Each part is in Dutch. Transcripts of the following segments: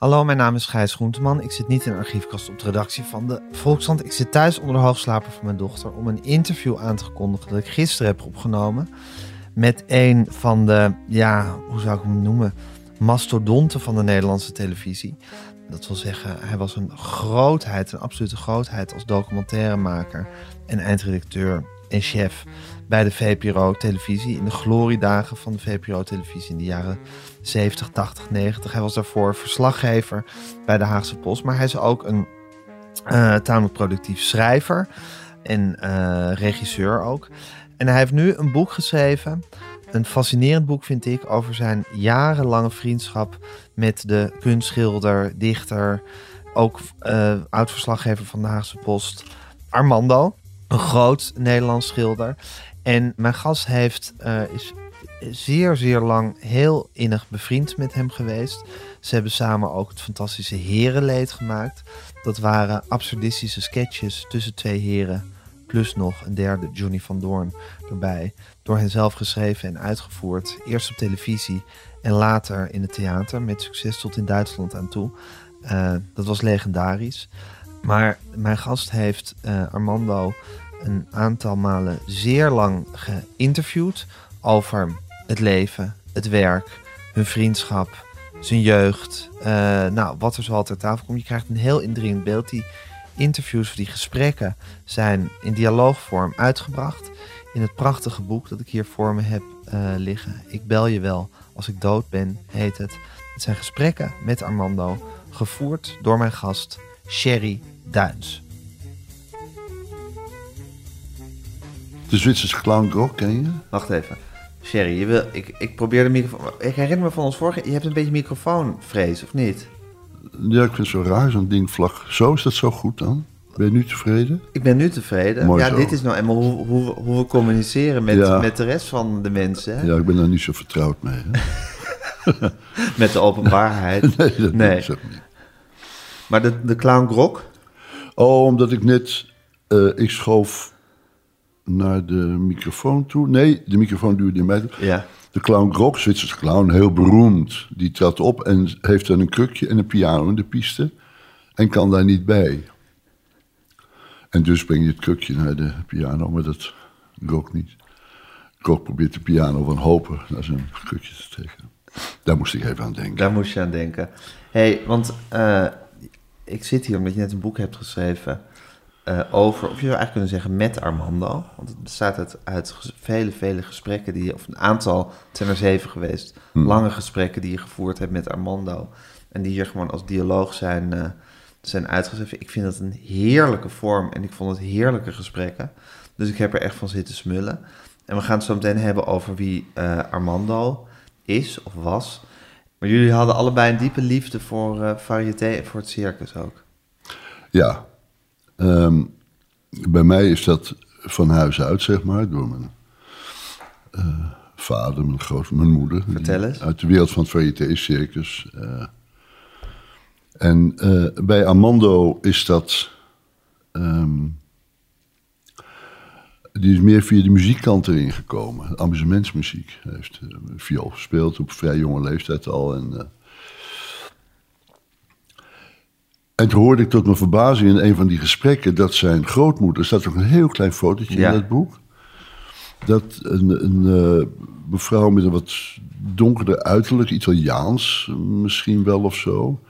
Hallo, mijn naam is Gijs Groenteman. Ik zit niet in de archiefkast op de redactie van de Volkskrant. Ik zit thuis onder de hoogslaper van mijn dochter om een interview aan te kondigen dat ik gisteren heb opgenomen met een van de, ja, hoe zou ik hem noemen, mastodonten van de Nederlandse televisie. Dat wil zeggen, hij was een grootheid, een absolute grootheid als documentairemaker en eindredacteur en chef bij de VPRO-televisie in de gloriedagen van de VPRO-televisie in de jaren 70, 80, 90. Hij was daarvoor verslaggever bij de Haagse Post, maar hij is ook een uh, tamelijk productief schrijver en uh, regisseur ook. En hij heeft nu een boek geschreven, een fascinerend boek vind ik, over zijn jarenlange vriendschap met de kunstschilder, dichter, ook uh, oud-verslaggever van de Haagse Post, Armando. Een groot Nederlands schilder. En mijn gast heeft, uh, is zeer, zeer lang heel innig bevriend met hem geweest. Ze hebben samen ook het fantastische Herenleed gemaakt. Dat waren absurdistische sketches tussen twee heren. Plus nog een derde, Johnny van Doorn, erbij. Door hen zelf geschreven en uitgevoerd. Eerst op televisie en later in het theater. Met succes tot in Duitsland aan toe. Uh, dat was legendarisch. Maar mijn gast heeft uh, Armando een aantal malen zeer lang geïnterviewd over het leven, het werk, hun vriendschap, zijn jeugd. Uh, nou, wat er zoal ter tafel komt. Je krijgt een heel indringend beeld. Die interviews, die gesprekken zijn in dialoogvorm uitgebracht. In het prachtige boek dat ik hier voor me heb uh, liggen. Ik bel je wel als ik dood ben, heet het. Het zijn gesprekken met Armando, gevoerd door mijn gast Sherry Duins. De Zwitserse clown Grok, ken je? Wacht even. Sherry, je wil, ik, ik probeer de microfoon... Ik herinner me van ons vorige... Je hebt een beetje microfoonvrees, of niet? Ja, ik vind het zo raar, zo'n ding vlag. Zo, is dat zo goed dan? Ben je nu tevreden? Ik ben nu tevreden. Mooi ja, zo. dit is nou eenmaal hoe, hoe, hoe we communiceren met, Ja. met de rest van de mensen. Hè? Ja, ik ben daar niet zo vertrouwd mee. Hè? Met de openbaarheid. Nee, dat Nee. is ook niet. Maar de, de clown Grok... Oh, omdat ik net... eh, ik schoof naar de microfoon toe. Nee, de microfoon duwde in mij toe. Ja. De clown Grok, Zwitserse clown, heel beroemd. Die trad op en heeft dan een krukje en een piano in de piste. En kan daar niet bij. En dus breng je het krukje naar de piano, maar dat Grok niet. Grok probeert de piano van hopen naar zijn krukje te trekken. Daar moest ik even aan denken. Daar moest je aan denken. hey, want eh, ik zit hier omdat je net een boek hebt geschreven eh, over, of je zou eigenlijk kunnen zeggen met Armando. Want het bestaat uit, vele, vele gesprekken die je, of een aantal, het zijn er zeven geweest, lange gesprekken die je gevoerd hebt met Armando. En die hier gewoon als dialoog zijn, eh, zijn uitgeschreven. Ik vind dat een heerlijke vorm en ik vond het heerlijke gesprekken. Dus ik heb er echt van zitten smullen. En we gaan het zo meteen hebben over wie eh, Armando is of was. Maar jullie hadden allebei een diepe liefde voor eh variété en voor het circus ook. Ja, ehm, bij mij is dat van huis uit, zeg maar, door mijn eh, vader, mijn groot, mijn moeder. Vertel eens. Uit de wereld van het variété-circus. eh. en eh, bij Armando is dat... ehm, die is meer via de muziekkant erin gekomen. Amusementsmuziek. Hij heeft viool gespeeld op vrij jonge leeftijd al. En, en toen hoorde ik tot mijn verbazing in een van die gesprekken dat zijn grootmoeder, er staat ook een heel klein fotootje Ja. in dat boek, dat een, een eh, mevrouw met een wat donkerder uiterlijk, Italiaans misschien wel of zo,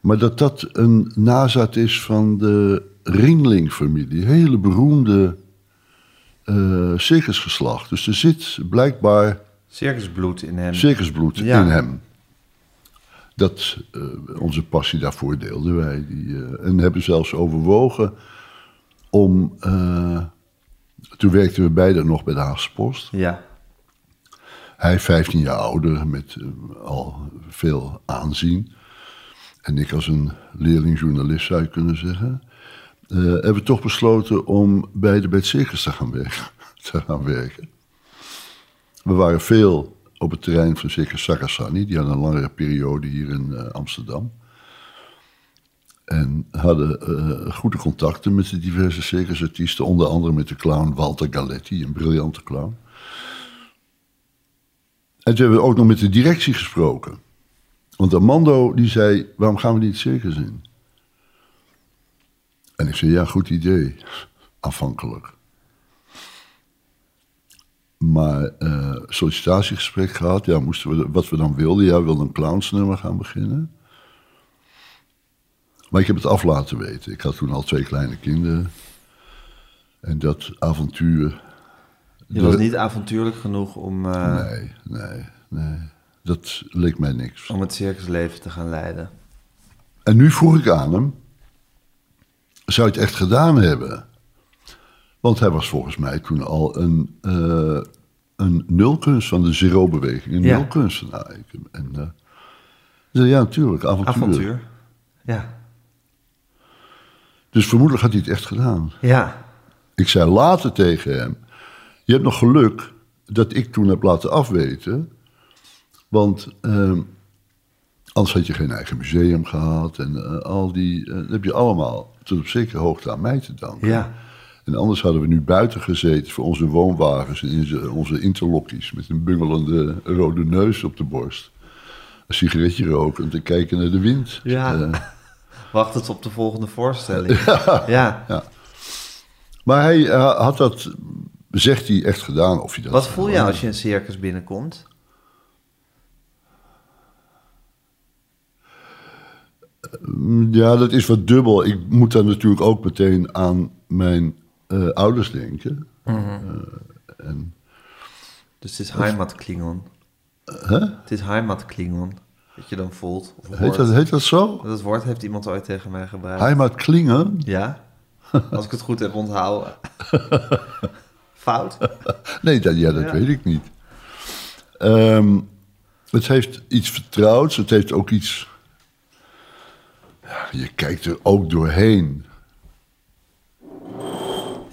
maar dat dat een nazaat is van de Ringling-familie, hele beroemde eh circusgeslacht. Dus er zit blijkbaar Circusbloed in hem. circusbloed Ja. in hem. Dat, eh, onze passie daarvoor deelden wij. Die, eh, en hebben zelfs overwogen om... eh, toen werkten we beide nog bij de Haagse Post. Ja, Hij 15 jaar ouder, met al veel aanzien. En ik als een leerlingjournalist zou je kunnen zeggen. hebben we toch besloten om beide bij het circus te gaan werken. Te gaan werken. We waren veel op het terrein van Circus Sarasani. Die hadden een langere periode hier in eh, Amsterdam. En hadden eh, goede contacten met de diverse circusartiesten. Onder andere met de clown Walter Galetti, een briljante clown. En toen hebben we ook nog met de directie gesproken. Want Armando die zei, waarom gaan we niet circus in? En ik zei, ja, goed idee. Afhankelijk. Maar eh, sollicitatiegesprek gehad. Ja, moesten we, wat we dan wilden. Ja, we wilden een clownsnummer gaan beginnen. Maar ik heb het af laten weten. Ik had toen al twee kleine kinderen. En dat avontuur... Je was niet avontuurlijk genoeg om, uh, Nee, nee, nee. Dat leek mij niks. om het circusleven te gaan leiden. En nu vroeg ik aan hem, zou je het echt gedaan hebben? Want hij was volgens mij toen al een, eh, een nulkunst van de zero-beweging. Een Ja. nulkunstenaar. En, zei, ja, natuurlijk, avontuur. Avontuur. Ja. Dus vermoedelijk had hij het echt gedaan. Ja. Ik zei later tegen hem, je hebt nog geluk dat ik toen heb laten afweten. Want ehm, anders had je geen eigen museum gehad. En eh, al die, dat heb je allemaal tot op zekere hoogte aan mij te danken. Ja. En anders hadden we nu buiten gezeten voor onze woonwagens en onze interlockies met een bungelende rode neus op de borst. Een sigaretje roken en te kijken naar de wind. Ja. Eh, Wacht het op de volgende voorstelling. Ja. maar hij eh, had dat, zegt hij, echt gedaan. Of hij dat Wat voel je als je een circus binnenkomt? Ja, dat is wat dubbel. Ik moet dan natuurlijk ook meteen aan mijn eh, ouders denken. Dus het is Heimatklingon. Hè? Het is Heimatklingon. Dat je dan voelt. Of Heet dat, heet dat zo? Dat woord heeft iemand ooit tegen mij gebruikt. Heimat klingen? Ja? Als ik het goed heb onthouden. Fout? Nee, dat, ja, dat Ja. weet ik niet. Ehm, het heeft iets vertrouwds. Het heeft ook iets... Ja, je kijkt er ook doorheen.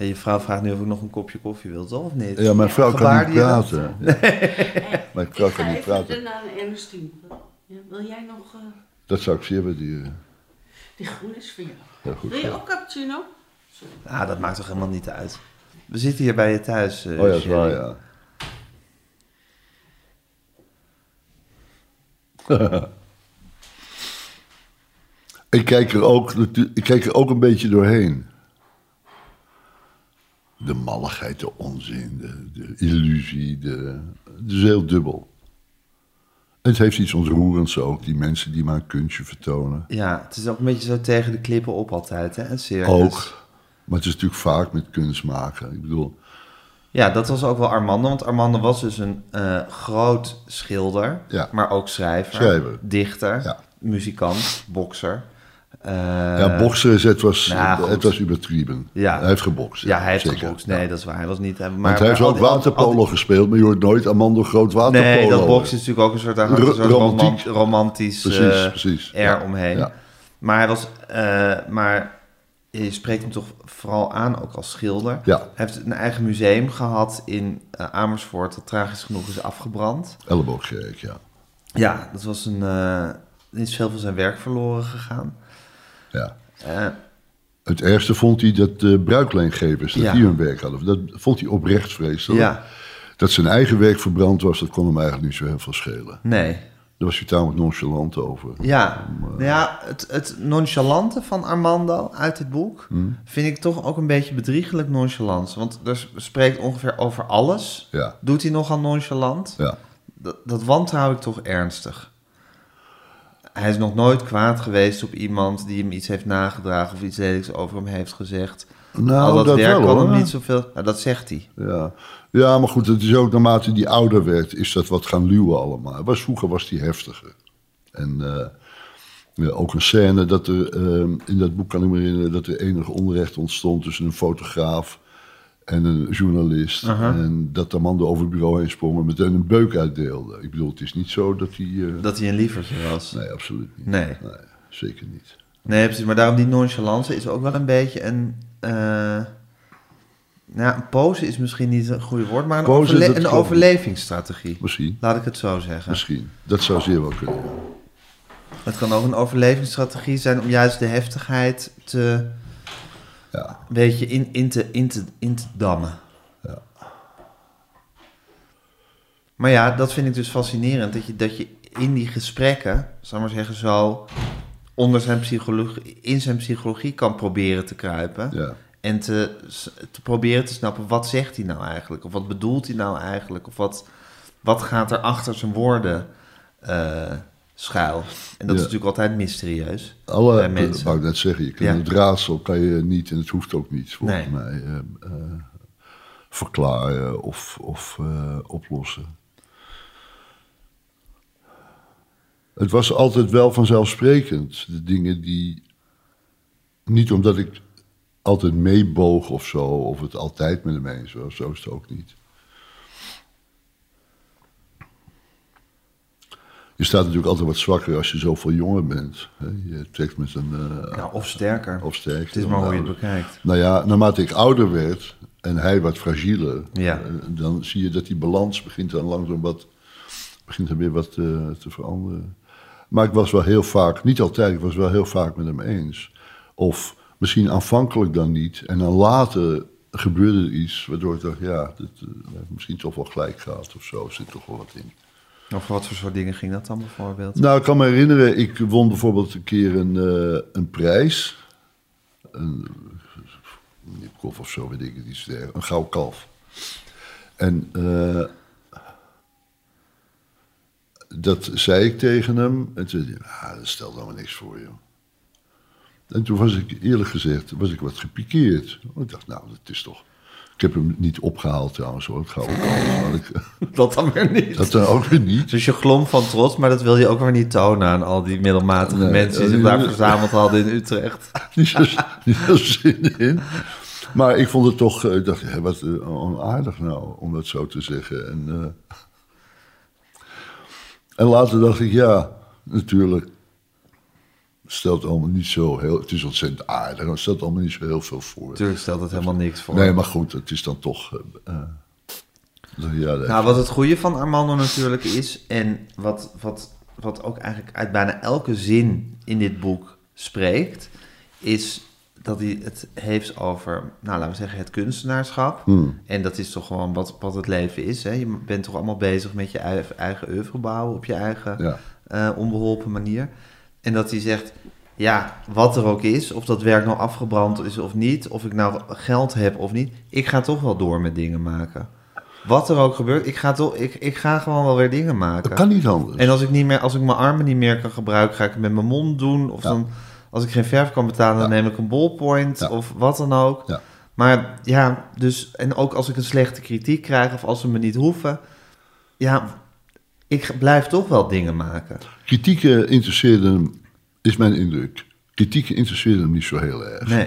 Ja, je vrouw vraagt nu of ik nog een kopje koffie wil, toch? Of niet? Ja, mijn vrouw kan niet praten. Mijn vrouw kan niet Even praten. naar een Ernestine. Wil jij nog... eh, Dat zou ik zeer waarderen. die groen is voor jou. Ja, goed. Wil je ook cappuccino? Ah, dat maakt toch helemaal niet uit. We zitten hier bij je thuis. eh, Oh ja, dat is Sherry. waar, ja. ik, kijk er ook, ik kijk er ook een beetje doorheen. De malligheid, de onzin, de, de illusie. De, het is heel dubbel. Het heeft iets ontroerends ook, die mensen die maar een kunstje vertonen. Ja, het is ook een beetje zo tegen de klippen op altijd, hè? Circus. Ook. Maar het is natuurlijk vaak met kunst maken. Ik bedoel, Ja, dat was ook wel Armando. Want Armando was dus een eh, groot schilder. Ja. Maar ook schrijver. Schrijver. Dichter. Ja. Muzikant. Bokser. Eh, ja, boksen, is- het was, nou, goed. het was übertrieben. Ja. Hij heeft gebokst. Ja, hij heeft zeker. gebokst. Nee, Ja. dat is waar. Hij was niet... Maar, Want hij heeft maar ook waterpolo die- gespeeld, maar je hoort nooit Armando groot waterpolo. Nee, dat boksen is natuurlijk ook een soort, een soort romantiek. romantisch, Precies, eh, precies. Ja, omheen. ja. Maar hij was, eh, maar je spreekt hem toch vooral aan ook als schilder. Ja. Hij heeft een eigen museum gehad in Amersfoort, dat tragisch genoeg is afgebrand. Elleboogkerk, ja. Ja, dat was een, er is veel van zijn werk verloren gegaan. Ja. Eh, Het ergste vond hij dat de bruikleengevers, dat Ja. die hun werk hadden. Dat vond hij oprecht vreselijk. ja, Dat zijn eigen werk verbrand was, dat kon hem eigenlijk niet zo heel veel schelen. nee. Daar was hij tamelijk nonchalant over. Ja, nou ja het, het nonchalante van Armando uit dit boek Hmm. vind ik toch ook een beetje bedriegelijk nonchalant. Want er spreekt ongeveer over alles. Ja, Doet hij nogal nonchalant? ja. Dat, dat wantrouw ik toch ernstig. Hij is nog nooit kwaad geweest op iemand die hem iets heeft nagedragen of iets lelijks over hem heeft gezegd. Nou, Al dat, dat werk wel, kan hem niet zoveel. Nou, dat zegt hij. Ja. ja, maar goed, het is ook naarmate die ouder werd, is dat wat gaan luwen allemaal. Was, vroeger was hij heftiger. En eh, ja, ook een scène dat er, eh, in dat boek kan ik me herinneren, dat er enig onrecht ontstond tussen een fotograaf en een journalist. En dat de man er over het bureau heen sprong en meteen een beuk uitdeelde. Ik bedoel, het is niet zo dat hij... eh, Dat hij een lievertje was. Nee, absoluut niet. Nee. Nee, zeker niet. Nee, precies. Maar daarom die nonchalance is ook wel een beetje een... eh, nou, een pose is misschien niet een goede woord, maar een, Pose, overle- een overlevingsstrategie. Misschien, Laat ik het zo zeggen. misschien. Dat zou zeer wel kunnen. Het kan ook een overlevingsstrategie zijn om juist de heftigheid te, Ja. weet je, in, in, te, in, te, in te dammen. Ja. Maar ja, dat vind ik dus fascinerend. Dat je, dat je in die gesprekken, zal ik maar zeggen, zo onder zijn psychologie, in zijn psychologie kan proberen te kruipen. Ja. En te, te proberen te snappen, wat zegt hij nou eigenlijk? Of wat bedoelt hij nou eigenlijk? Of wat, wat gaat er achter zijn woorden eh, schuil? En dat is natuurlijk altijd mysterieus Alle, bij dat mensen. wou ik net zeggen, je kan Ja. het raadsel kan je niet, en het hoeft ook niet, volgens Nee. mij, eh, eh, verklaren of, of eh, oplossen. Het was altijd wel vanzelfsprekend. De dingen die. Niet omdat ik altijd meeboog of zo, of het altijd met hem eens was, zo is het ook niet. Je staat natuurlijk altijd wat zwakker als je zoveel jonger bent. Je trekt met een. eh, Ja, of sterker. of sterker. Het is maar hoe je het bekijkt. Nou ja, naarmate ik ouder werd en hij wat fragieler, Ja. eh, dan zie je dat die balans begint dan langzaam wat, begint dan weer wat eh, te veranderen. Maar ik was wel heel vaak, niet altijd, ik was wel heel vaak met hem eens. Of misschien aanvankelijk dan niet. En dan later gebeurde er iets waardoor ik dacht, ja, dit, misschien toch wel gelijk gaat of zo. Er zit toch wel wat in. Of wat voor soort dingen ging dat dan bijvoorbeeld? Nou, ik kan me herinneren, ik won bijvoorbeeld een keer een, eh, een prijs. Een, een kof of zo, weet ik het dergelijks. Een gouden kalf. En eh, dat zei ik tegen hem. En toen zei hij, ah, dat stelt allemaal niks voor, joh. En toen was ik, eerlijk gezegd, was ik wat gepikeerd. Ik dacht, nou, dat is toch... Ik heb hem niet opgehaald trouwens, hoor, het gouden kalf. Maar ik, Dat dan weer niet. dat dan ook weer niet. Dus je glom van trots, maar dat wil je ook weer niet tonen aan al die middelmatige Nee, mensen die eh, zich daar verzameld hadden in Utrecht. niet zo, niet zo zin in. Maar ik vond het toch, eh, ik dacht, hé, wat eh, onaardig nou, om dat zo te zeggen. En, eh, en later dacht ik, ja, natuurlijk, stelt allemaal niet zo heel, het is ontzettend aardig, maar het stelt allemaal niet zo heel veel voor. Natuurlijk stelt het helemaal niks voor. Nee, maar goed, het is dan toch, eh, eh, ja, Nou, wat het goede van Armando natuurlijk is, en wat, wat, wat ook eigenlijk uit bijna elke zin in dit boek spreekt, is dat hij het heeft over, nou laten we zeggen, het kunstenaarschap. Hmm. En dat is toch gewoon wat, wat het leven is. Hè? Je bent toch allemaal bezig met je eigen, eigen oeuvre bouwen op je eigen ja. eh, onbeholpen manier. En dat hij zegt, ja, wat er ook is, of dat werk nou afgebrand is of niet, of ik nou geld heb of niet, ik ga toch wel door met dingen maken. Wat er ook gebeurt, ik ga, toch, ik, ik ga gewoon wel weer dingen maken. Dat kan niet anders. En als ik, niet meer, als ik mijn armen niet meer kan gebruiken, ga ik het met mijn mond doen. Of Ja. dan, als ik geen verf kan betalen, dan Ja. neem ik een ballpoint Ja. of wat dan ook. Ja. Maar ja, dus, en ook als ik een slechte kritiek krijg of als ze me niet hoeven, ja, ik blijf toch wel dingen maken. Kritieken interesseerden hem, is mijn indruk. Kritieken interesseerden hem niet zo heel erg. Nee.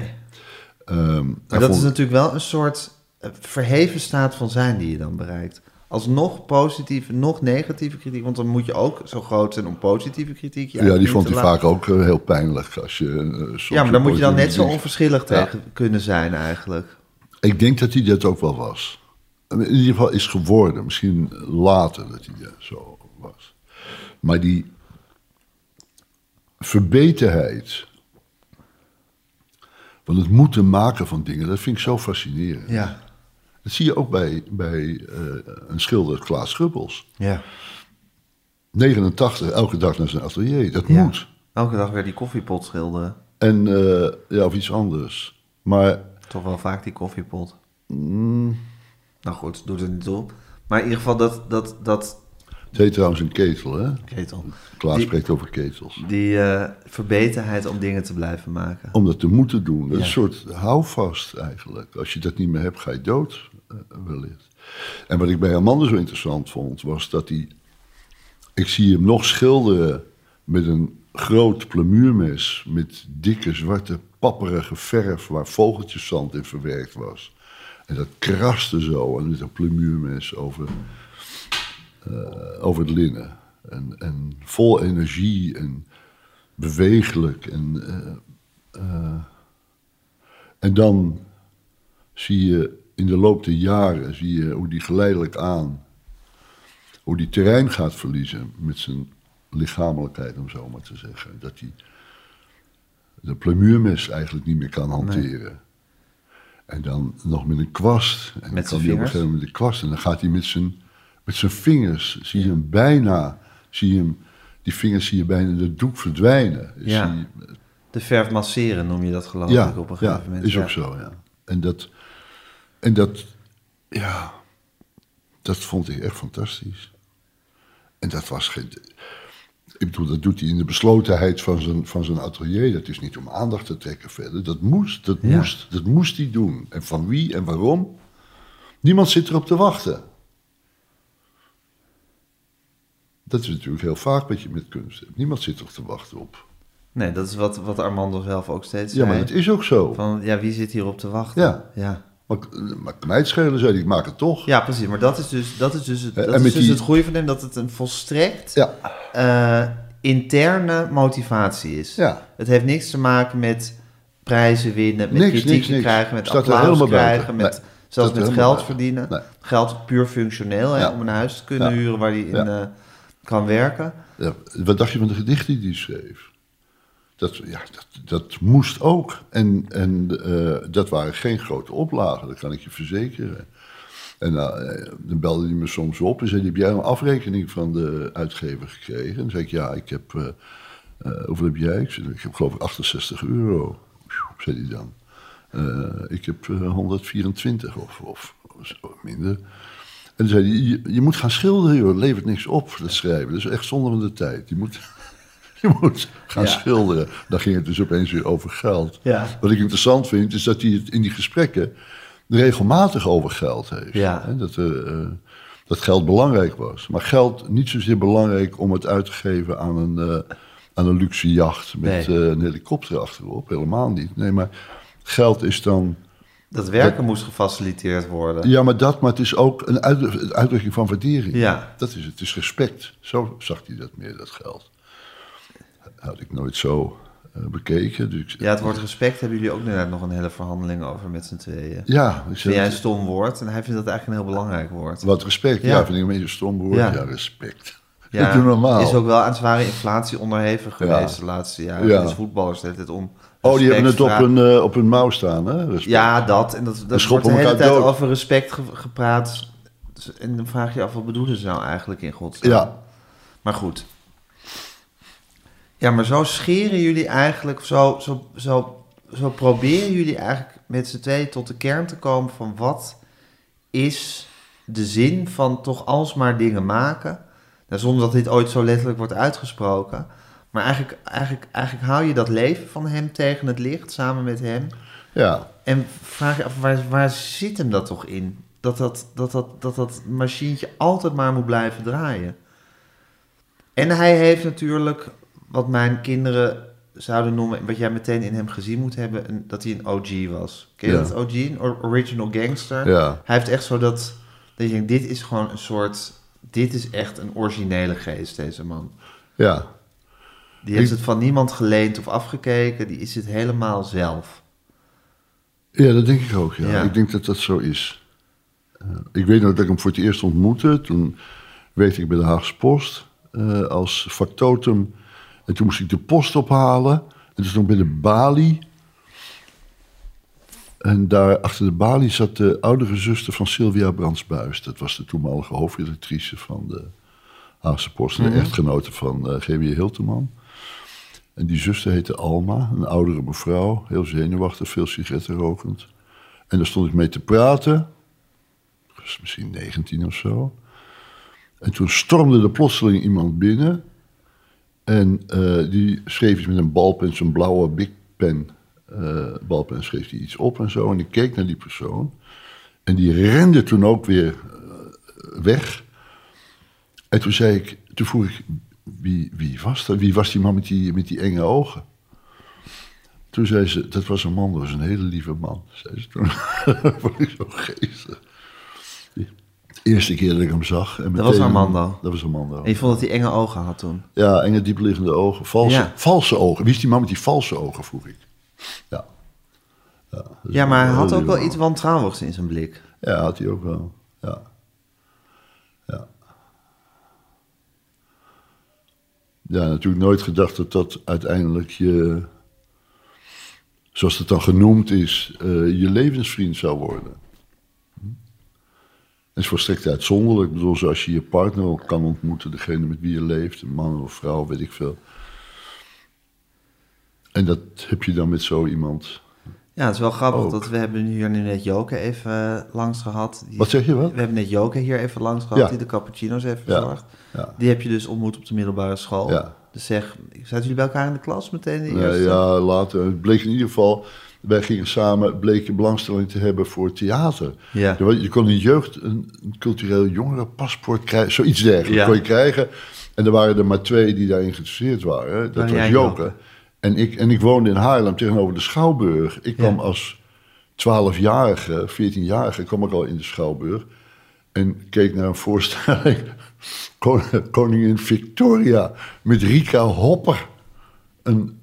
Ehm, Maar dat vond- is natuurlijk wel een soort eh, verheven staat van zijn die je dan bereikt. Als nog positieve, nog negatieve kritiek. Want dan moet je ook zo groot zijn om positieve kritiek. je Ja, die vond hij vaak ook eh, heel pijnlijk. Als je, eh, Ja, maar dan moet je dan net zo onverschillig Ja. tegen kunnen zijn eigenlijk. Ik denk dat hij dat ook wel was. In ieder geval is geworden. Misschien later dat hij dat zo was. Maar die verbeterheid van het moeten maken van dingen, dat vind ik zo fascinerend. Ja. Dat zie je ook bij, bij eh, een schilder, Klaas Schubbels. Ja. 89, elke dag naar zijn atelier. Dat Ja. moet. Elke dag weer die koffiepot schilderen. En, eh, ja, of iets anders. Maar Toch wel vaak die koffiepot. mm, Nou goed, doet het niet toe. Maar in ieder geval dat, dat, dat het heet trouwens een ketel, hè? ketel. Klaas Die- spreekt over ketels. Die eh, verbeterheid om dingen te blijven maken. Om dat te moeten doen. Ja. Een soort houvast eigenlijk. Als je dat niet meer hebt, ga je dood, eh, wellicht. En wat ik bij Amanda zo interessant vond, was dat hij... Ik zie hem nog schilderen met een groot plamuurmes... met dikke, zwarte, papperige verf waar vogeltjeszand in verwerkt was. En dat kraste zo en met een plamuurmes over, over het linnen. En, en vol energie en bewegelijk. En, eh, eh, en dan zie je in de loop der jaren zie je hoe die geleidelijk aan, hoe die terrein gaat verliezen met zijn lichamelijkheid, om zo maar te zeggen. Dat hij de plamuurmes eigenlijk niet meer kan hanteren. En dan nog met een kwast. En dan Met kan zijn hij op een gegeven moment met de kwast. En dan gaat hij met zijn, met zijn vingers, zie je hem bijna, zie je hem die vingers zie je bijna de doek verdwijnen. Ja. Zie je- De verf masseren noem je dat geloof ja, ik op een gegeven ja, moment. is Ja. ook zo, ja. En dat, en dat, ja, dat vond ik echt fantastisch. En dat was geen... Ik bedoel, dat doet hij in de beslotenheid van zijn, van zijn atelier. Dat is niet om aandacht te trekken verder. Dat moest, dat Ja. moest, dat moest hij doen. En van wie en waarom? Niemand zit erop te wachten. Dat is natuurlijk heel vaak wat je met kunst hebt. Niemand zit er te wachten op. Nee, dat is wat, wat Armando zelf ook steeds Ja, zei. maar dat is ook zo. Van, ja, wie zit hierop te wachten? Ja. Ja, Maar, maar kan mij het schelen, zei hij, ik maak het toch. Ja, precies. Maar dat is dus, dat is dus, het, dat is dus die- het goede van hem, dat het een volstrekt Ja, eh, interne motivatie is. ja. Het heeft niks te maken met prijzen winnen, met Niks, kritiek niks, niks. krijgen, met Staat applaus krijgen, met, Nee, zelfs met geld verdienen. Nee. Geld puur functioneel, hè, Ja. om een huis te kunnen Ja. huren waar hij in Ja. Kan werken. Ja, wat dacht je van de gedichten die hij schreef? Dat, ja, dat, dat moest ook. En, en eh, dat waren geen grote oplagen, dat kan ik je verzekeren. En eh, dan belde hij me soms op en zei: Heb jij een afrekening van de uitgever gekregen? En dan zei ik: Ja, ik heb. eh, hoeveel heb jij? Ik, zei, ik heb geloof ik 68 euro. Zei hij dan. Ik heb eh, 124 of, of minder. En toen zei hij, je, je moet gaan schilderen, joh. Het levert niks op, dat schrijven. Dat is echt zonde van de tijd. Je moet, je moet gaan Ja. schilderen. Dan ging het dus opeens weer over geld. Ja. Wat ik interessant vind, is dat hij het in die gesprekken regelmatig over geld heeft. Ja. Hè, Dat, er, eh, dat geld belangrijk was. Maar geld niet zozeer belangrijk om het uit te geven aan een, eh, aan een luxe jacht met Nee. eh, een helikopter achterop. Helemaal niet. Nee, maar geld is dan... Dat werken moest gefaciliteerd worden. Ja, maar dat, maar het is ook een uit- een uitdrukking van waardering. Ja. Dat is het, het is respect. Zo zag hij dat meer, dat geld. Had ik nooit zo eh, bekeken. Dus ik- Ja, het woord respect hebben jullie ook net nog een hele verhandeling over met z'n tweeën. Ja, ik Vind jij een stom woord en hij vindt dat eigenlijk een heel belangrijk woord. wat respect. Ja, Ja. vind ik een beetje een stom woord. Ja. Ja, respect. Ja, doe normaal. is ook wel aan zware inflatie onderhevig geweest Ja. de laatste jaren. Ja. Dus voetballers hele tijd om Oh, die hebben het op een, eh, op een mouw staan, hè? Respect. Ja, dat. En dat, dat wordt de hele tijd dood. over respect ge- gepraat. Dus- En dan vraag je je af, wat bedoelen ze nou eigenlijk in godsnaam? Ja. Maar goed. Ja, maar zo scheren jullie eigenlijk, zo, zo, zo, zo proberen jullie eigenlijk met z'n tweeën tot de kern te komen van wat is de zin van toch alsmaar dingen maken. Nou, zonder dat dit ooit zo letterlijk wordt uitgesproken. Maar eigenlijk, eigenlijk, eigenlijk hou je dat leven van hem tegen het licht samen met hem. ja. En vraag je af, waar, waar zit hem dat toch in? Dat dat, dat, dat, dat dat machientje altijd maar moet blijven draaien. En hij heeft natuurlijk, wat mijn kinderen zouden noemen, wat jij meteen in hem gezien moet hebben, een- dat hij een OG was. Ken je Ja. dat OG? Een or- original gangster. Ja. Hij heeft echt zo dat, dat je denkt, dit is gewoon een soort, dit is echt een originele geest, deze man. Ja. Die heeft Ik- het van niemand geleend of afgekeken, die is het helemaal zelf. Ja, dat denk ik ook. Ja. Ja. Ik denk dat dat zo is. Eh, ik weet nog dat ik hem voor het eerst ontmoette. Toen werkte ik bij de Haagse Post eh, als factotum. En toen moest ik de post ophalen. En toen stond ik bij de balie. En daar achter de balie zat de oudere zuster van Sylvia Brandsbuis. Dat was de toenmalige hoofdredactrice van de Haagse Post. En de echtgenote van eh G.W. Hilteman. En die zuster heette Alma, een oudere mevrouw, heel zenuwachtig, veel sigaretten rokend. En daar stond ik mee te praten, misschien 19 of zo. En toen stormde er plotseling iemand binnen. En eh, die schreef iets met een balpen, zo'n blauwe big pen. eh, balpen, schreef hij iets op en zo. En ik keek naar die persoon. En die rende toen ook weer eh, weg. En toen zei ik, toen vroeg ik, wie, wie was dat? Wie was die man met die, met die enge ogen? Toen zei ze, dat was een man, dat was een hele lieve man. Zei ze toen. dat vond ik zo geestig. De eerste keer dat ik hem zag. En Dat was Armando. Dat was Armando. En je vond dat hij enge ogen had toen. Ja, enge diepliggende ogen. Valse, Ja. valse ogen. Wie is die man met die valse ogen, vroeg ik. Ja. Ja, Ja, maar hij een had ook wel iets wantrouwigs in zijn blik. Ja, had hij ook wel. Ja. Ja, natuurlijk nooit gedacht dat dat uiteindelijk je, zoals het dan genoemd is, eh, je levensvriend zou worden. Het is volstrekt uitzonderlijk. Ik bedoel, zoals je je partner kan ontmoeten, degene met wie je leeft, een man of vrouw, weet ik veel. En dat heb je dan met zo iemand. Ja, het is wel grappig Ook. dat we hebben hier nu net Joke even eh, langs gehad. Die- Wat zeg je, wat? We hebben net Joke hier even langs gehad, Ja. die de cappuccino's heeft verzorgd. Ja. Die heb je dus ontmoet op de middelbare school. Ja. Dus zeg, zaten jullie bij elkaar in de klas meteen? De eerste? ja, later. Het bleek in ieder geval. Wij gingen samen, bleek je belangstelling te hebben voor theater. Ja. Je, kon in jeugd een, een cultureel jongerenpaspoort krijgen, zoiets dergelijks Ja. kon je krijgen. En er waren er maar twee die daarin geïnteresseerd waren. Dat was Joke. Joke? En ik, en ik woonde in Haarlem tegenover de Schouwburg. Ik kwam Ja. als 12-jarige, 14-jarige, kwam ik al in de Schouwburg. En keek naar een voorstelling. Kon- Koningin Victoria met Rika Hopper. Een,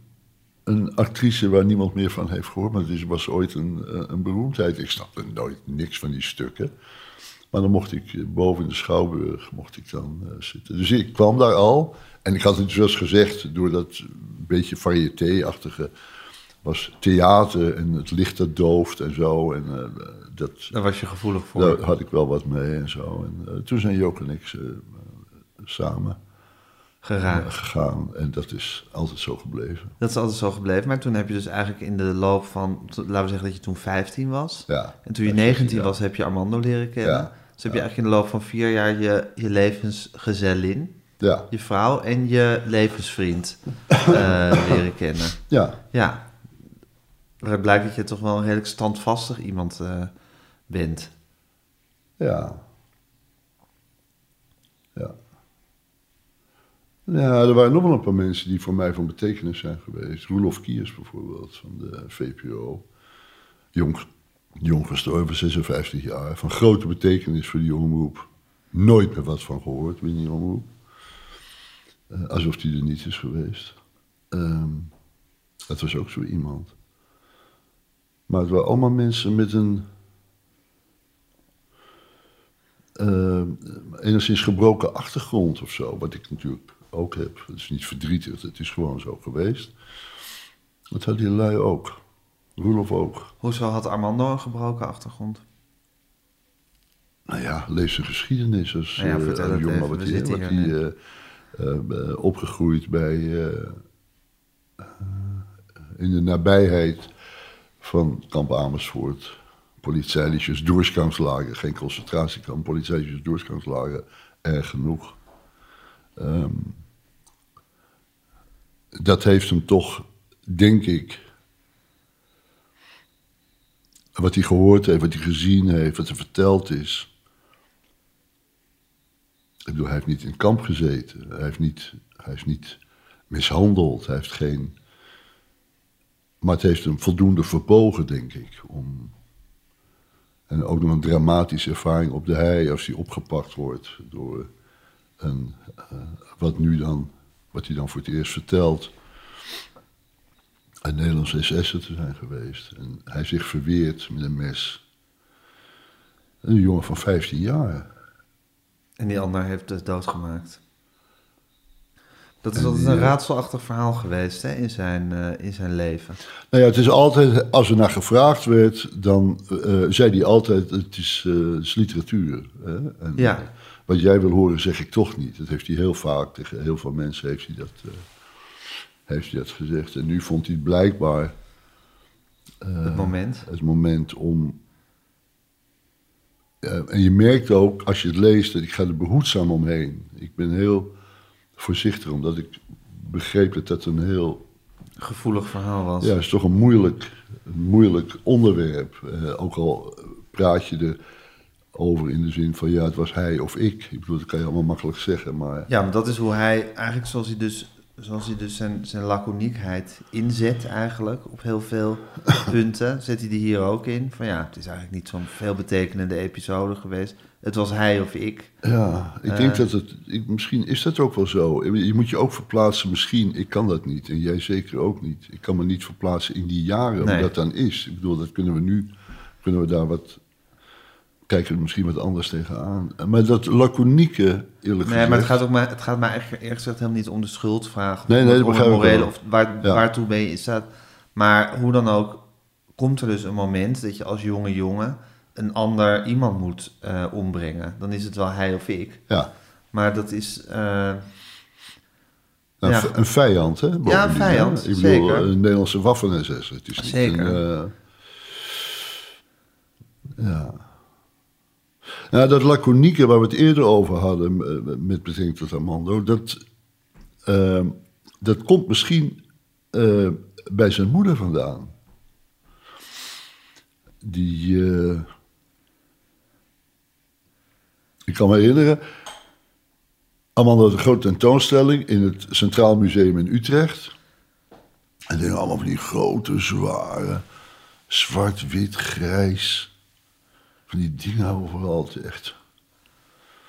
een actrice waar niemand meer van heeft gehoord. Maar het was ooit een, eh, een beroemdheid. Ik snapte nooit niks van die stukken. Maar dan mocht ik eh, boven in de Schouwburg mocht ik dan eh, zitten. Dus ik kwam daar al. En ik had het zoals gezegd, door dat beetje variété-achtige... was theater en het licht dat dooft en zo. En eh, dat, Daar was je gevoelig voor. daar had ik wel wat mee en zo. En eh, toen zijn Joke en ik eh, samen geraakt. gegaan. En dat is altijd zo gebleven. Dat is altijd zo gebleven. Maar toen heb je dus eigenlijk in de loop van, laten we zeggen dat je toen 15 was. Ja. En toen je Ja, 19 ja. was, heb je Armando leren kennen. Ja. Dus heb je eigenlijk in de loop van vier jaar je, je levensgezellin, Ja, je vrouw en je levensvriend leren kennen. ja. Ja. Waaruit blijkt dat je toch wel een redelijk standvastig iemand eh, bent. Ja. Ja. Ja, er waren nog wel een paar mensen die voor mij van betekenis zijn geweest. Roelof Kiers bijvoorbeeld, van de VPRO. Jong, jong gestorven, 56 jaar. Van grote betekenis voor die omroep. Nooit meer wat van gehoord binnen die omroep. Eh, alsof die er niet is geweest. Ehm, dat was ook zo iemand. Maar het waren allemaal mensen met een eh, enigszins gebroken achtergrond of zo. Wat ik natuurlijk ook heb. Het is niet verdrietig, het is gewoon zo geweest. Dat had die lui ook. Roelof ook. Hoezo had Armando een gebroken achtergrond? Nou ja, lees zijn geschiedenis als Nou ja, eh, een het jongen. even, Wat hij, wat eh, eh, eh, opgegroeid bij, eh, eh, in de nabijheid van kamp Amersfoort. Polizeilisches doorgangslager, geen concentratiekamp, polizeilisches doorgangslager, erg genoeg. Ehm, dat heeft hem toch, denk ik, wat hij gehoord heeft, wat hij gezien heeft, wat er verteld is. Ik bedoel, hij heeft niet in kamp gezeten. Hij heeft niet, hij is niet mishandeld. Hij heeft geen. Maar het heeft hem voldoende verbogen, denk ik. Om, en ook nog een dramatische ervaring op de hei als hij opgepakt wordt door een. eh, wat nu dan. Wat hij dan voor het eerst vertelt. Een Nederlandse SS'er te zijn geweest. En hij zich verweert met een mes. Een jongen van 15 jaar. En die ander heeft het doodgemaakt. Dat is altijd een eh, raadselachtig verhaal geweest hè, in, zijn, eh, in zijn leven. Nou ja, het is altijd, als er naar gevraagd werd, dan eh, zei hij altijd: het is, eh, het is literatuur. Hè? En, Ja. eh, wat jij wil horen, zeg ik toch niet. Dat heeft hij heel vaak tegen heel veel mensen heeft hij dat, eh, heeft hij dat gezegd. En nu vond hij het blijkbaar het moment. het moment om. En je merkt ook, als je het leest, dat ik ga er behoedzaam omheen. Ik ben heel voorzichtig, omdat ik begreep dat dat een heel Gevoelig verhaal was. Ja, het is toch een moeilijk, een moeilijk onderwerp. Eh, ook al praat je erover in de zin van ja, het was hij of ik. Ik bedoel, dat kan je allemaal makkelijk zeggen, maar Ja, maar dat is hoe hij eigenlijk zoals hij dus, zoals hij dus zijn, zijn laconiekheid inzet eigenlijk op heel veel punten. Zet hij die hier ook in. Van ja, het is eigenlijk niet zo'n veelbetekenende episode geweest. Het was hij of ik. ja, ik denk dat het, ik, misschien is dat ook wel zo. Je moet je ook verplaatsen, misschien, ik kan dat niet en jij zeker ook niet. Ik kan me niet verplaatsen in die jaren, Nee. hoe dat dan is. Ik bedoel, dat kunnen we nu, kunnen we daar wat, kijken we misschien wat anders tegenaan. Maar dat laconieke, eerlijk Nee, gezegd... maar het gaat, ook maar het gaat mij eigenlijk eerlijk gezegd helemaal niet om de schuldvraag. Nee, of nee, dat begrijp ik morele of waar, Ja. waartoe ben je in staat. Maar hoe dan ook, komt er dus een moment dat je als jonge jongen een ander iemand moet eh, ombrengen, dan is het wel hij of ik. Ja, Maar dat is. eh, een, Ja. v- een vijand, hè? bovendien, een vijand, hè? Ik bedoel, zeker. een Nederlandse waffen-SS. Het is niet Zeker. een... eh, ja. Nou, dat laconieke waar we het eerder over hadden eh, met betrekking tot Armando, dat, eh, dat komt misschien eh, bij zijn moeder vandaan. Die. eh, ik kan me herinneren. Armando had een grote tentoonstelling in het Centraal Museum in Utrecht. En die allemaal van die grote, zware, zwart, wit, grijs. Van die dingen overal. Echt.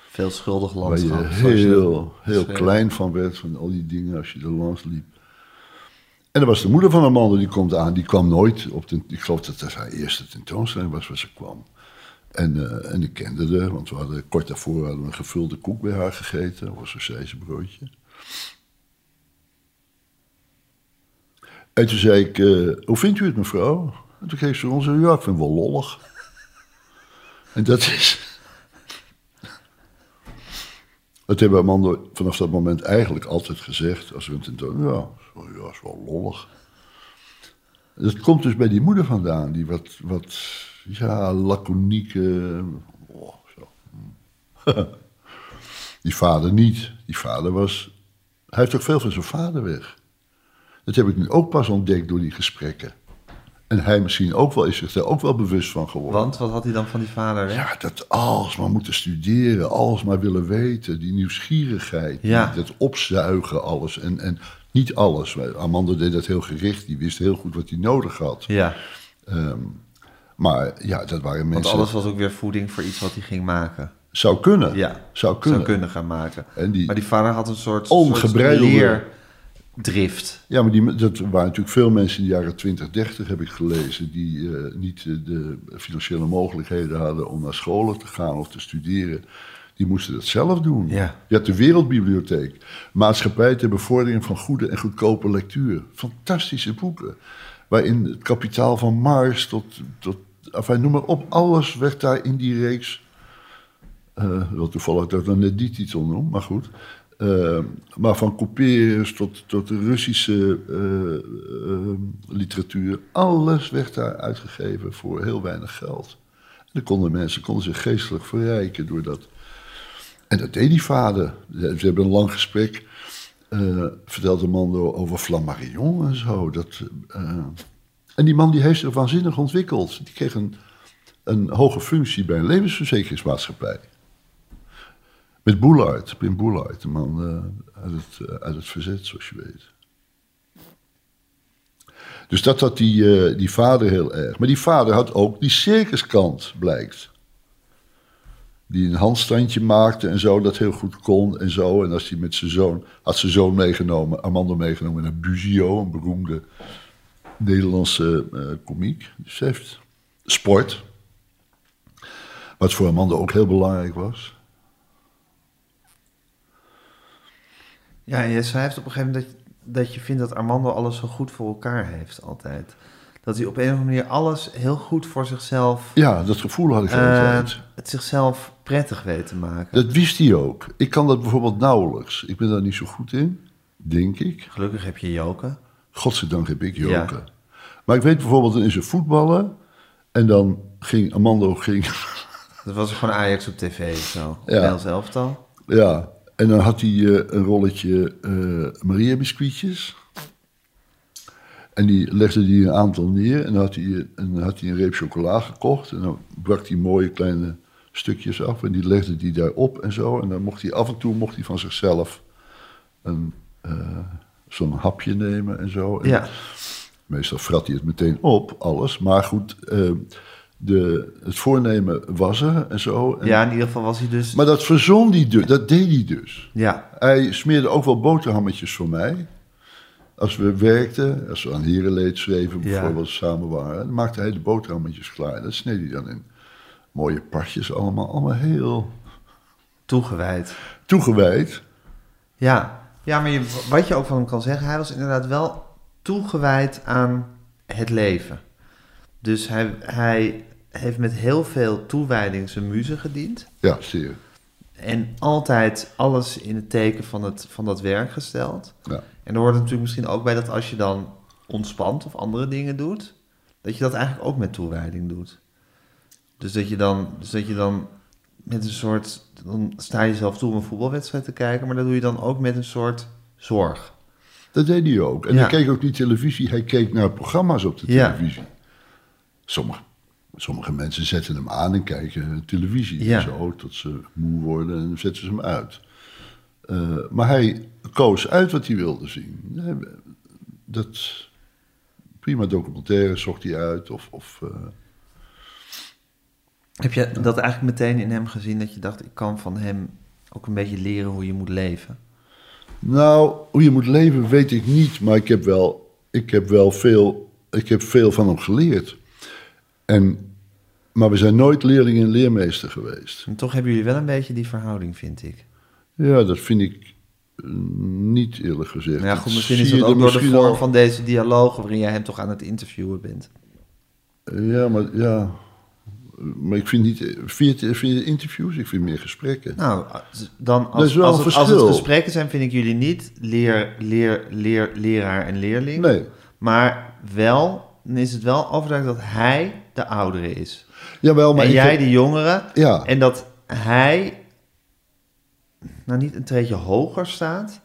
veel schuldig Waar je landschap. zoals je heel, heel klein van werd, van al die dingen als je er langs liep. En er was de moeder van Armando, die komt aan. Die kwam nooit op de... Ik geloof dat dat haar eerste tentoonstelling was waar ze kwam. En, eh, en ik kende haar, want we hadden kort daarvoor hadden we een gevulde koek bij haar gegeten. Dat was een broodje. En toen zei ik, eh, hoe vindt u het mevrouw? En toen kreeg ze ons, ja, ik vind het wel lollig. En dat is... Dat hebben Armando vanaf dat moment eigenlijk altijd gezegd. Als we een tentoon, ja, zo- ja, is wel lollig. Dat komt dus bij die moeder vandaan, die wat, wat ja, laconieke. oh, zo. die vader niet. Die vader was. Hij heeft ook veel van zijn vader weg. Dat heb ik nu ook pas ontdekt door die gesprekken. En hij misschien ook wel, is zich daar ook wel bewust van geworden. Want wat had hij dan van die vader? hè? Ja, dat alles maar moeten studeren, alles maar willen weten, die nieuwsgierigheid, Ja. die- dat opzuigen, alles. En, en niet alles. Amanda deed dat heel gericht, die wist heel goed wat hij nodig had. Ja, Ehm, maar ja, dat waren want mensen. alles was ook weer voeding voor iets wat hij ging maken. Zou kunnen. Ja, zou kunnen. zou kunnen gaan maken. En die- Maar die vader had een soort, Ongebreidelde- soort leerdrift. Ja, maar die, dat waren natuurlijk veel mensen in de jaren 20, 30, heb ik gelezen, die eh, niet de financiële mogelijkheden hadden om naar scholen te gaan of te studeren. Die moesten dat zelf doen. Ja. Je had de Wereldbibliotheek, Maatschappij ter bevordering van goede en goedkope lectuur. Fantastische boeken. Waarin het kapitaal van Mars tot, tot enfin, noem maar op, alles werd daar in die reeks. eh wel toevallig dat ik dan net die titel noem, maar goed. Eh, maar van Couperus tot, tot de Russische eh, literatuur. Alles werd daar uitgegeven voor heel weinig geld. En dan konden mensen konden zich geestelijk verrijken door dat. En dat deed die vader. Ze hebben een lang gesprek. Eh vertelde Mando over Flammarion en zo. Dat, eh, en die man die heeft zich waanzinnig ontwikkeld. Die kreeg een, een hoge functie bij een levensverzekeringsmaatschappij. Met Boulard, Pim Boulard, een man eh, uit, het, uit het verzet, zoals je weet. Dus dat had die, die vader heel erg. Maar die vader had ook die circuskant, blijkt. Die een handstandje maakte en zo, dat heel goed kon en zo. En als hij met zijn zoon, had zijn zoon meegenomen, Armando meegenomen naar Buzio, een beroemde Nederlandse eh komiek. Dus hij heeft sport. Wat voor Armando ook heel belangrijk was. Ja, en je schrijft op een gegeven moment dat, dat je vindt dat Armando alles zo goed voor elkaar heeft altijd. Dat hij op een of andere manier alles heel goed voor zichzelf, Ja, dat gevoel had ik eh, altijd. het zichzelf prettig weet te maken. Dat wist hij ook. Ik kan dat bijvoorbeeld nauwelijks. Ik ben daar niet zo goed in, denk ik. Gelukkig heb je Joke. Godzijdank heb ik Ja. joken. Maar ik weet bijvoorbeeld in zijn voetballen. En dan ging Armando ging, Dat was gewoon Ajax op tv zo. Ja. Elftal. ja, en dan had hij eh, een rolletje eh Maria biscuitjes. En die legde hij een aantal neer en dan had hij, en had hij een reep chocola gekocht. En dan brak hij mooie kleine stukjes af en die legde hij daarop en zo. En dan mocht hij af en toe mocht hij van zichzelf een, eh, zo'n hapje nemen en zo. En Ja. Meestal frat hij het meteen op, alles. Maar goed, eh, de, het voornemen was er en zo. En- ja, in ieder geval was hij dus... Maar dat verzon hij dus, dat deed hij dus. Ja, Hij smeerde ook wel boterhammetjes voor mij. Als we werkten, als we aan Herenleed schreven Ja. bijvoorbeeld, samen waren. Dan maakte hij de boterhammetjes klaar. Dat sneed hij dan in mooie partjes allemaal. Allemaal heel toegewijd. toegewijd. Ja, ja maar je, wat je ook van hem kan zeggen, hij was inderdaad wel toegewijd aan het leven. Dus hij, hij heeft met heel veel toewijding zijn muze gediend. Ja, zeer. En altijd alles in het teken van, het, van dat werk gesteld. Ja. En er hoort natuurlijk misschien ook bij dat als je dan ontspant of andere dingen doet, dat je dat eigenlijk ook met toewijding doet. Dus dat je dan, dus dat je dan met een soort, dan sta je zelf toe om een voetbalwedstrijd te kijken, maar dat doe je dan ook met een soort zorg. Dat deed hij ook. En Ja. hij keek ook niet televisie, hij keek naar programma's op de Ja. televisie. Sommige, sommige mensen zetten hem aan en kijken televisie Ja. zo, tot ze moe worden en zetten ze hem uit. Eh, maar hij koos uit wat hij wilde zien. Dat, prima documentaire zocht hij uit. Of, of, eh, Heb je dat eigenlijk meteen in hem gezien dat je dacht, ik kan van hem ook een beetje leren hoe je moet leven? Nou, hoe je moet leven weet ik niet, maar ik heb wel, ik heb wel veel, ik heb veel van hem geleerd. En, maar we zijn nooit leerling en leermeester geweest. En toch hebben jullie wel een beetje die verhouding, vind ik. Ja, dat vind ik eh, niet eerlijk gezegd. Nou ja, goed, misschien is dat ook door de vorm al- van deze dialogen waarin jij hem toch aan het interviewen bent. Ja, maar ja. Maar ik vind niet. Vind je, het- vind je interviews? Ik vind meer gesprekken. Nou, dan als, als, het, als het gesprekken zijn, vind ik jullie niet leer, leer, leer, leraar en leerling. Nee. Maar wel, dan is het wel overduidelijk dat hij de oudere is. Jawel, maar en jij heb- de jongere. Ja. En dat hij, nou niet een treedje hoger staat,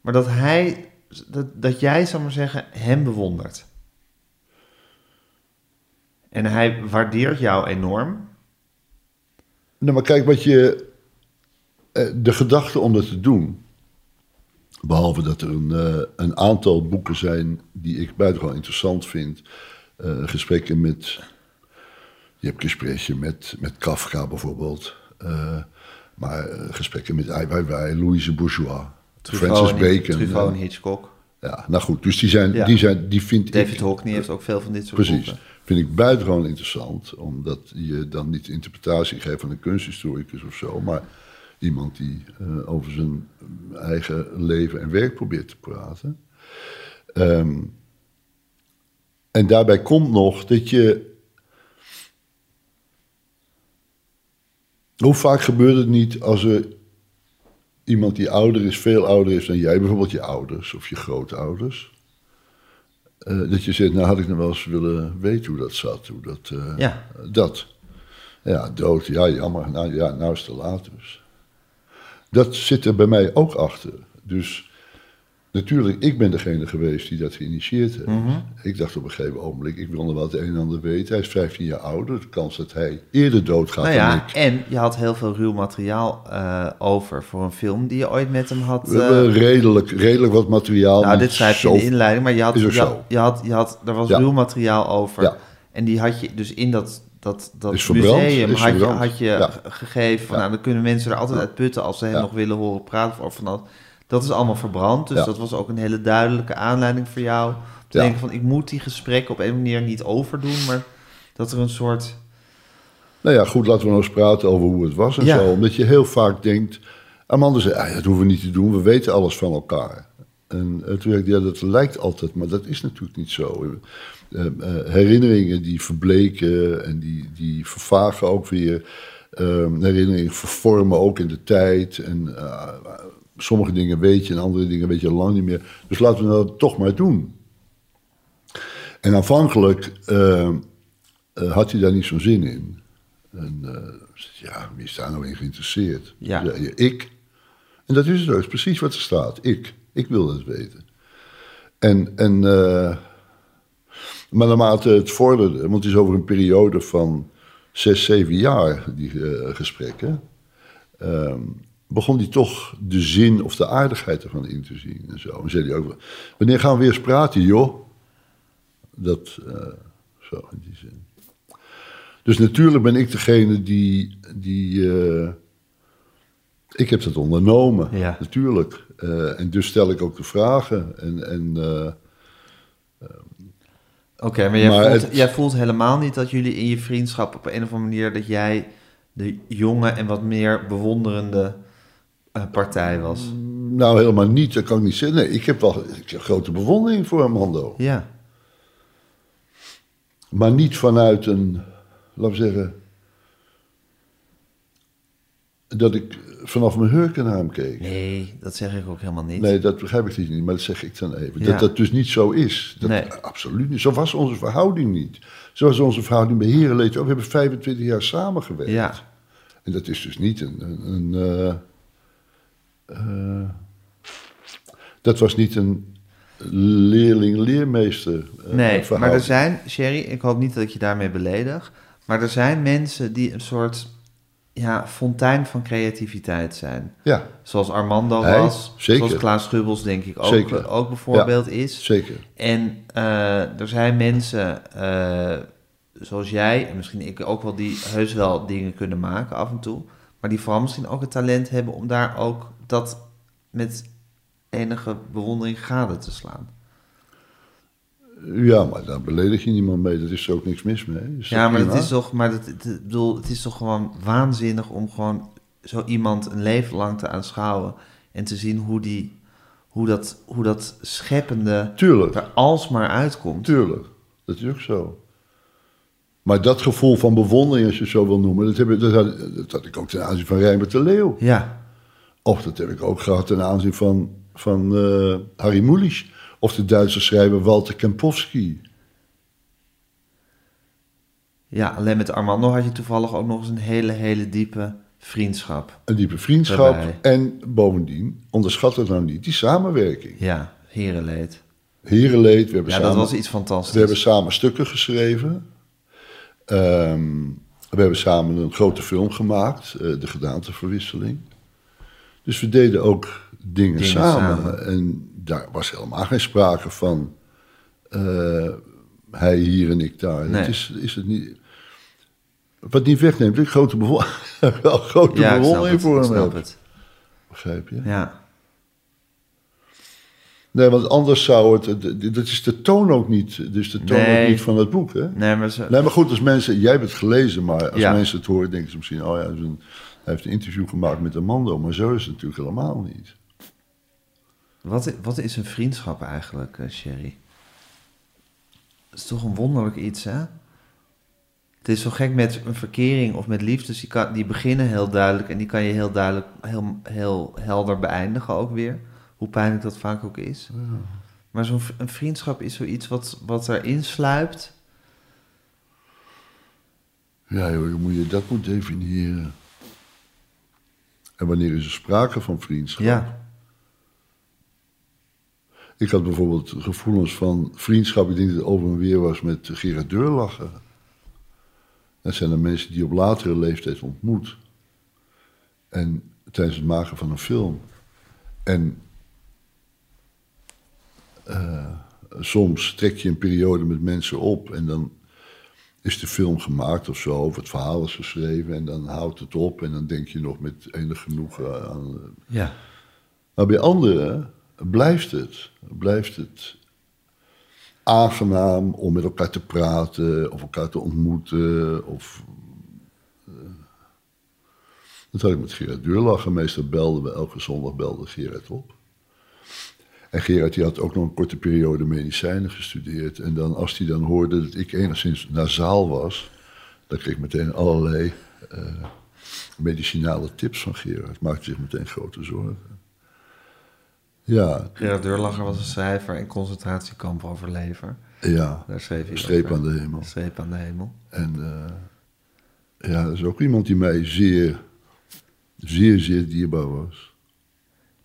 maar dat hij, dat, dat jij, zal maar zeggen, hem bewondert. En hij waardeert jou enorm. Nou, maar kijk, wat je. eh, De gedachte om dat te doen. Behalve dat er een, eh, een aantal boeken zijn die ik buitengewoon interessant vind. Eh, gesprekken met. Je hebt gesprekken met, met Kafka bijvoorbeeld. Maar eh, gesprekken met Weiwei, Louise Bourgeois, Francis Bacon. Truffaut en. Hitchcock. Ja, nou goed, dus die zijn, Ja. die zijn, die vind David ik... Hockney heeft ook veel van dit soort Precies. boeken. Vind ik buitengewoon interessant, omdat je dan niet de interpretatie geeft van een kunsthistoricus of zo, maar iemand die eh, over zijn eigen leven en werk probeert te praten. Ehm, en daarbij komt nog dat je. Hoe vaak gebeurt het niet als er iemand die ouder is, veel ouder is dan jij, bijvoorbeeld je ouders of je grootouders. eh, dat je zegt, nou had ik nog wel eens willen weten hoe dat zat. Hoe dat, eh, Ja. dat. Ja, dood, ja, jammer. Nou, ja, nou is het te laat dus. Dat zit er bij mij ook achter. Dus natuurlijk, ik ben degene geweest die dat geïnitieerd heeft. Mhm. Ik dacht op een gegeven ogenblik, ik wil nog wel het een en ander weten. Hij is 15 jaar ouder. De kans dat hij eerder doodgaat Nou dan ik. en je had heel veel ruw materiaal eh, over voor een film die je ooit met hem had. We hebben eh, redelijk, redelijk wat materiaal. nou, dit schrijf je in de inleiding, maar je had, je, had, je had, je had, er was Ja. ruw materiaal over. Ja. En die had je dus in dat, dat, dat Is museum is had je, had je Ja. gegeven van, Ja. nou, dan kunnen mensen er altijd uit putten als ze hem Ja. nog willen horen praten. Of van dat, dat is allemaal verbrand, dus Ja. dat was ook een hele duidelijke aanleiding voor jou. Om te denken van, ik moet die gesprekken op een manier niet overdoen, maar dat er een soort... Nou ja, goed, laten we nou eens praten over hoe het was en zo. Omdat je heel vaak denkt... Amanda zei, ah, dat hoeven we niet te doen, we weten alles van elkaar. En eh, toen dacht ik, ja, dat lijkt altijd, maar dat is natuurlijk niet zo. Eh, eh, herinneringen die verbleken en die, die vervagen ook weer. Eh, herinneringen vervormen ook in de tijd. En sommige dingen weet je en andere dingen weet je lang niet meer. Dus laten we dat toch maar doen. En aanvankelijk eh, eh, had hij daar niet zo'n zin in. En eh, ja, wie is daar nou in geïnteresseerd? Ja. Ja, ik. En dat is het ook, precies wat er staat. Ik. Ik wil het weten. En, en maar naarmate het vorderde, want het is over een periode van zes, zeven jaar, die gesprekken, ehm, begon hij toch de zin of de aardigheid ervan in te zien en zo. En zei hij ook, wanneer gaan we weer eens praten, joh? Dat, eh, zo, in die zin. Dus natuurlijk ben ik degene die. die eh, ik heb dat ondernomen, Ja. natuurlijk. Eh, en dus stel ik ook de vragen. En, en, Oké, maar, jij, Maar voelt, het- jij voelt helemaal niet dat jullie in je vriendschap op een of andere manier dat jij de jonge en wat meer bewonderende partij was. nou, helemaal niet, dat kan ik niet zeggen. Nee, ik heb wel ik heb grote bewondering voor Armando. Ja, Maar niet vanuit een laten we zeggen, dat ik vanaf mijn hurken naar hem keek. Nee, dat zeg ik ook helemaal niet. Nee, dat begrijp ik niet, maar dat zeg ik dan even. Ja. Dat dat dus niet zo is. Dat, Nee. Absoluut niet. Zo was onze verhouding niet. Zo was onze verhouding bij Herenleed ook. We hebben 25 jaar samengewerkt. Ja. En dat is dus niet een... een, een eh, eh, dat was niet een leerling-leermeester eh, Nee, maar er zijn, Sherry, ik hoop niet dat ik je daarmee beledig, maar er zijn mensen die een soort ja, fontein van creativity zijn. Ja, Zoals Armando Hij, was, zeker. zoals Klaas Schubbels denk ik ook, Zeker. ook bijvoorbeeld is. zeker. En eh, er zijn mensen zoals jij, en misschien ik ook wel, die heus wel dingen kunnen maken af en toe. Maar die vooral misschien ook het talent hebben om daar ook dat met enige bewondering gade te slaan. Ja, maar daar beledig je niemand mee. Dat is er ook niks mis mee. Is Ja, dat maar het is toch, maar ik bedoel, het is toch gewoon waanzinnig om gewoon zo iemand een leven lang te aanschouwen en te zien hoe, die, hoe, dat, hoe dat scheppende Tuurlijk. er alsmaar uitkomt. Tuurlijk, dat is ook zo. Maar dat gevoel van bewondering, als je het zo wil noemen, dat, heb ik, dat, had, dat had ik ook ten aanzien van Rijnbert de Leeuw. Ja, Of dat heb ik ook gehad ten aanzien van, van eh, Harry Mulisch. Of de Duitse schrijver Walter Kempowski. ja, alleen met Armando had je toevallig ook nog eens een hele, hele diepe vriendschap. Een diepe vriendschap. Daarbij. En bovendien, onderschat het nou niet, die samenwerking. Ja, herenleed. Herenleed, we hebben, Ja, samen, dat was iets fantastisch. we hebben samen stukken geschreven. Ehm, we hebben samen een grote film gemaakt, eh, De Gedaanteverwisseling. Dus we deden ook dingen, Dingen samen. samen. En daar was helemaal geen sprake van eh, hij hier en ik daar. Nee. Dat is, is het niet. Wat niet wegneemt, dat ik grote, bewo wel grote ja, ik bewondering voor Ik hem snap heb. het. Begrijp je? Ja. Nee, want anders zou het. Dat is de toon ook niet. Dus de toon Nee. ook niet van het boek, hè? Nee, maar ze, Nee, maar goed, als mensen. Jij hebt het gelezen, maar als Ja. mensen het horen, denken ze misschien. Oh ja, een- hij heeft een interview gemaakt met Amando. Maar zo is het natuurlijk helemaal niet. Wat, wat is een vriendschap eigenlijk, eh, Sherry? Het is toch een wonderlijk iets, hè? Het is zo gek met een verkering of met liefdes. Die, kan, die beginnen heel duidelijk en die kan je heel duidelijk, heel, heel helder beëindigen ook weer. Hoe pijnlijk dat vaak ook is. Maar zo'n vriendschap is zoiets wat, wat erin sluipt. Ja, joh, hoe moet je dat moet definiëren. En wanneer is er sprake van vriendschap? Ja, Ik had bijvoorbeeld gevoelens van vriendschap. Ik denk dat het over en weer was met Gerard Deurlacher. Dat zijn de mensen die je op latere leeftijd ontmoet. En tijdens het maken van een film. En eh, soms trek je een periode met mensen op en dan is de film gemaakt of zo, of het verhaal is geschreven en dan houdt het op en dan denk je nog met enig genoegen aan. eh, ja. maar bij anderen blijft het, blijft het aangenaam om met elkaar te praten of elkaar te ontmoeten. Of, eh, dat had ik met Gerard Deurlacher. Meestal belden we, elke zondag belde Gerard op. En Gerard die had ook nog een korte periode medicijnen gestudeerd. En dan, als hij dan hoorde dat ik enigszins nasaal was, dan kreeg ik meteen allerlei eh, medicinale tips van Gerard. Maakte zich meteen grote zorgen. Ja, Gerard Deurlacher was een schrijver en concentratiekamp overlever. ja. Daar schreef hij Een streep over. aan de hemel. Streep aan de hemel. En eh, ja, dat is ook iemand die mij zeer, zeer, zeer dierbaar was.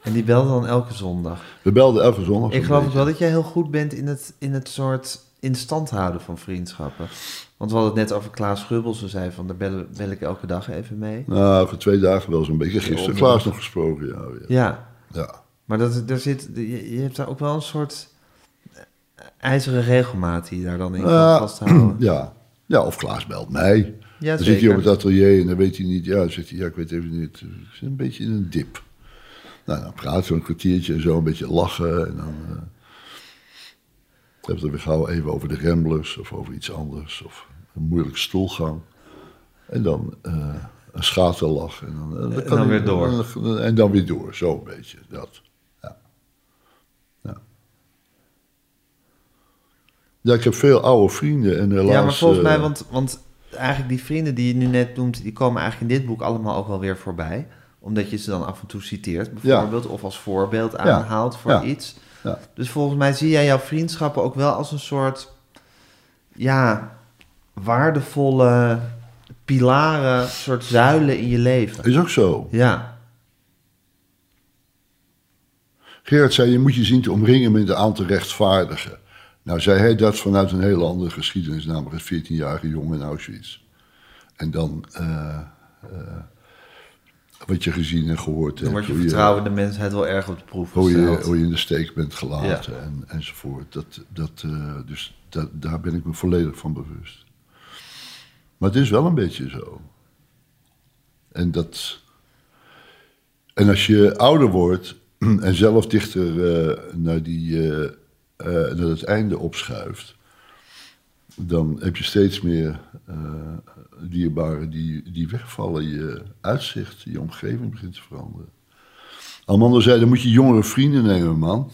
En die belde dan elke zondag. We belden elke zondag. Ik geloof ook wel dat jij heel goed bent in het, in het soort in stand houden van vriendschappen. Want we hadden het net over Klaas Schubbels. We zeiden van, daar bel, bel ik elke dag even mee. Nou, voor twee dagen wel zo'n beetje. Gisteren Klaas nog gesproken, ja. Ja. Ja, ja. maar dat, er zit, je, je hebt daar ook wel een soort ijzeren regelmaat die je daar dan in kan vasthouden. ja. Ja, of Klaas belt mij. Ja, dan zit hij op het atelier en dan weet hij niet. Ja, dan zegt hij, ja, ik weet even niet. Ik zit een beetje in een dip. Nou, dan praten we een kwartiertje en zo, een beetje lachen. En dan eh hebben we het weer gauw even over de Ramblers of over iets anders. Of een moeilijke stoelgang. En dan eh, een schaterlach. En dan, eh, En kan dan weer door. En dan weer door, zo een beetje. Dat. Ja. Ja. Ja, ik heb veel oude vrienden en helaas... ja, maar volgens mij, want, want eigenlijk die vrienden die je nu net noemt, die komen eigenlijk in dit boek allemaal ook wel weer voorbij. Omdat je ze dan af en toe citeert, bijvoorbeeld, of als voorbeeld aanhaalt voor iets. Ja. Dus volgens mij zie jij jouw vriendschappen ook wel als een soort, ja, waardevolle pilaren, soort zuilen in je leven. Is ook zo. Ja, Gerard zei, je moet je zien te omringen met een aantal rechtvaardigen. Nou zei hij dat vanuit een hele andere geschiedenis, namelijk een 14-jarige jongen in Auschwitz. En dan eh, eh, wat je gezien en gehoord dan hebt. wordt je vertrouwen de mensheid wel erg op de proef hoe je, hoe je in de steek bent gelaten en, enzovoort. Dat, dat, eh, dus dat, daar ben ik me volledig van bewust. Maar het is wel een beetje zo. En, dat, en als je ouder wordt en zelf dichter eh, naar, die, eh, naar het einde opschuift, dan heb je steeds meer dierbaren die, die wegvallen. Je uitzicht, je omgeving begint te veranderen. Amanda zei, dan moet je jongere vrienden nemen, man.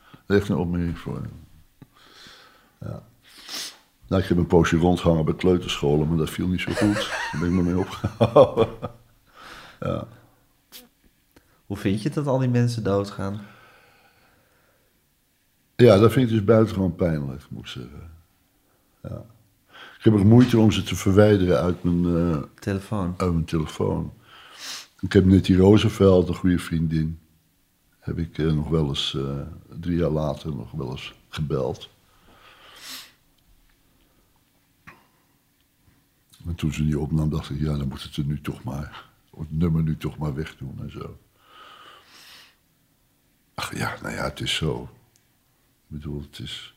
Dat heeft een opmerking voor hem. Ja. Nou, ik heb een poosje rondgehangen bij kleuterscholen, maar dat viel niet zo goed. Daar ben ik me mee opgehouden. Ja. Hoe vind je dat al die mensen doodgaan? ja, dat vind ik dus buitengewoon pijnlijk, moet ik zeggen. Ja. Ik heb er moeite om ze te verwijderen uit mijn, eh, Telefoon. uit mijn telefoon. Ik heb net die Roosevelt, een goede vriendin, heb ik eh, nog wel eens, eh, drie jaar later, nog wel eens gebeld. En toen ze die opnam, dacht ik, ja, dan moet het er nu toch maar, het nummer nu toch maar wegdoen en zo. Ach ja, nou ja, het is zo. Ik bedoel, het is...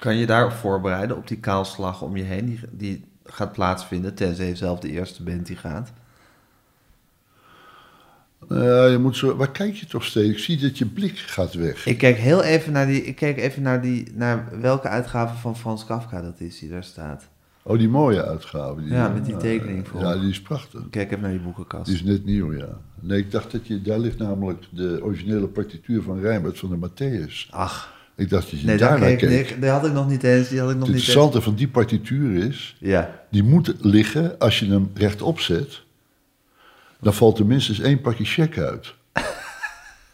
Kan je daarop voorbereiden, op die kaalslag om je heen, die, die gaat plaatsvinden, tenzij je zelf de eerste bent die gaat? Ja, je moet zo, waar kijk je toch steeds? Ik zie dat je blik gaat weg. Ik kijk heel even naar die, ik keek even naar die, naar welke uitgave van Frans Kafka dat is die daar staat. Oh, die mooie uitgave. Die, Ja, met die eh, tekening voor. Ja, die is prachtig. Ik kijk even naar die boekenkast. Die is net nieuw, ja. Nee, ik dacht dat je... Daar ligt namelijk de originele partituur van Rijnbert van de Matthäus. Ach, Ik dacht dat je nee, daar daar naar keek, nee, die had ik nog niet eens. Die had ik nog Het niet interessante van die partituur is... Ja, Die moet liggen, als je hem rechtop zet... dan valt er minstens één pakje check uit.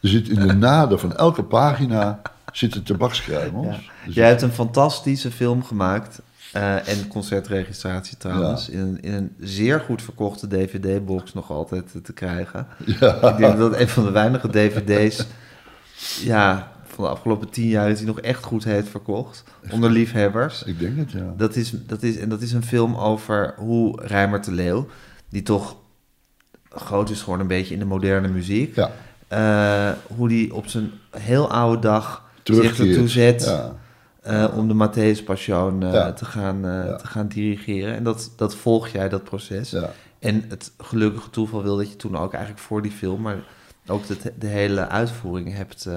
Er zit in de naden van elke pagina zitten tabakskruimels. ja. Dus Jij hebt een fantastische film gemaakt. eh, en concertregistratie trouwens. In, een, in een zeer goed verkochte DVD-box nog altijd te, krijgen. Ja. Ik denk dat een van de weinige DVD's. ja, van de afgelopen tien jaar is die nog echt goed heeft verkocht. Onder liefhebbers. Ik denk het, ja. Dat is, dat is, en dat is een film over hoe Rijmer de Leeuw, die toch groot is geworden een beetje in de moderne muziek, Ja, eh, hoe die op zijn heel oude dag zich terugkeert. ertoe zet Ja. eh, om de Matthäus Passion eh, Ja. te, gaan, te gaan dirigeren. En dat, dat volg jij, dat proces. ja. En het gelukkige toeval wil dat je toen ook eigenlijk voor die film, maar ook de, de hele uitvoering hebt,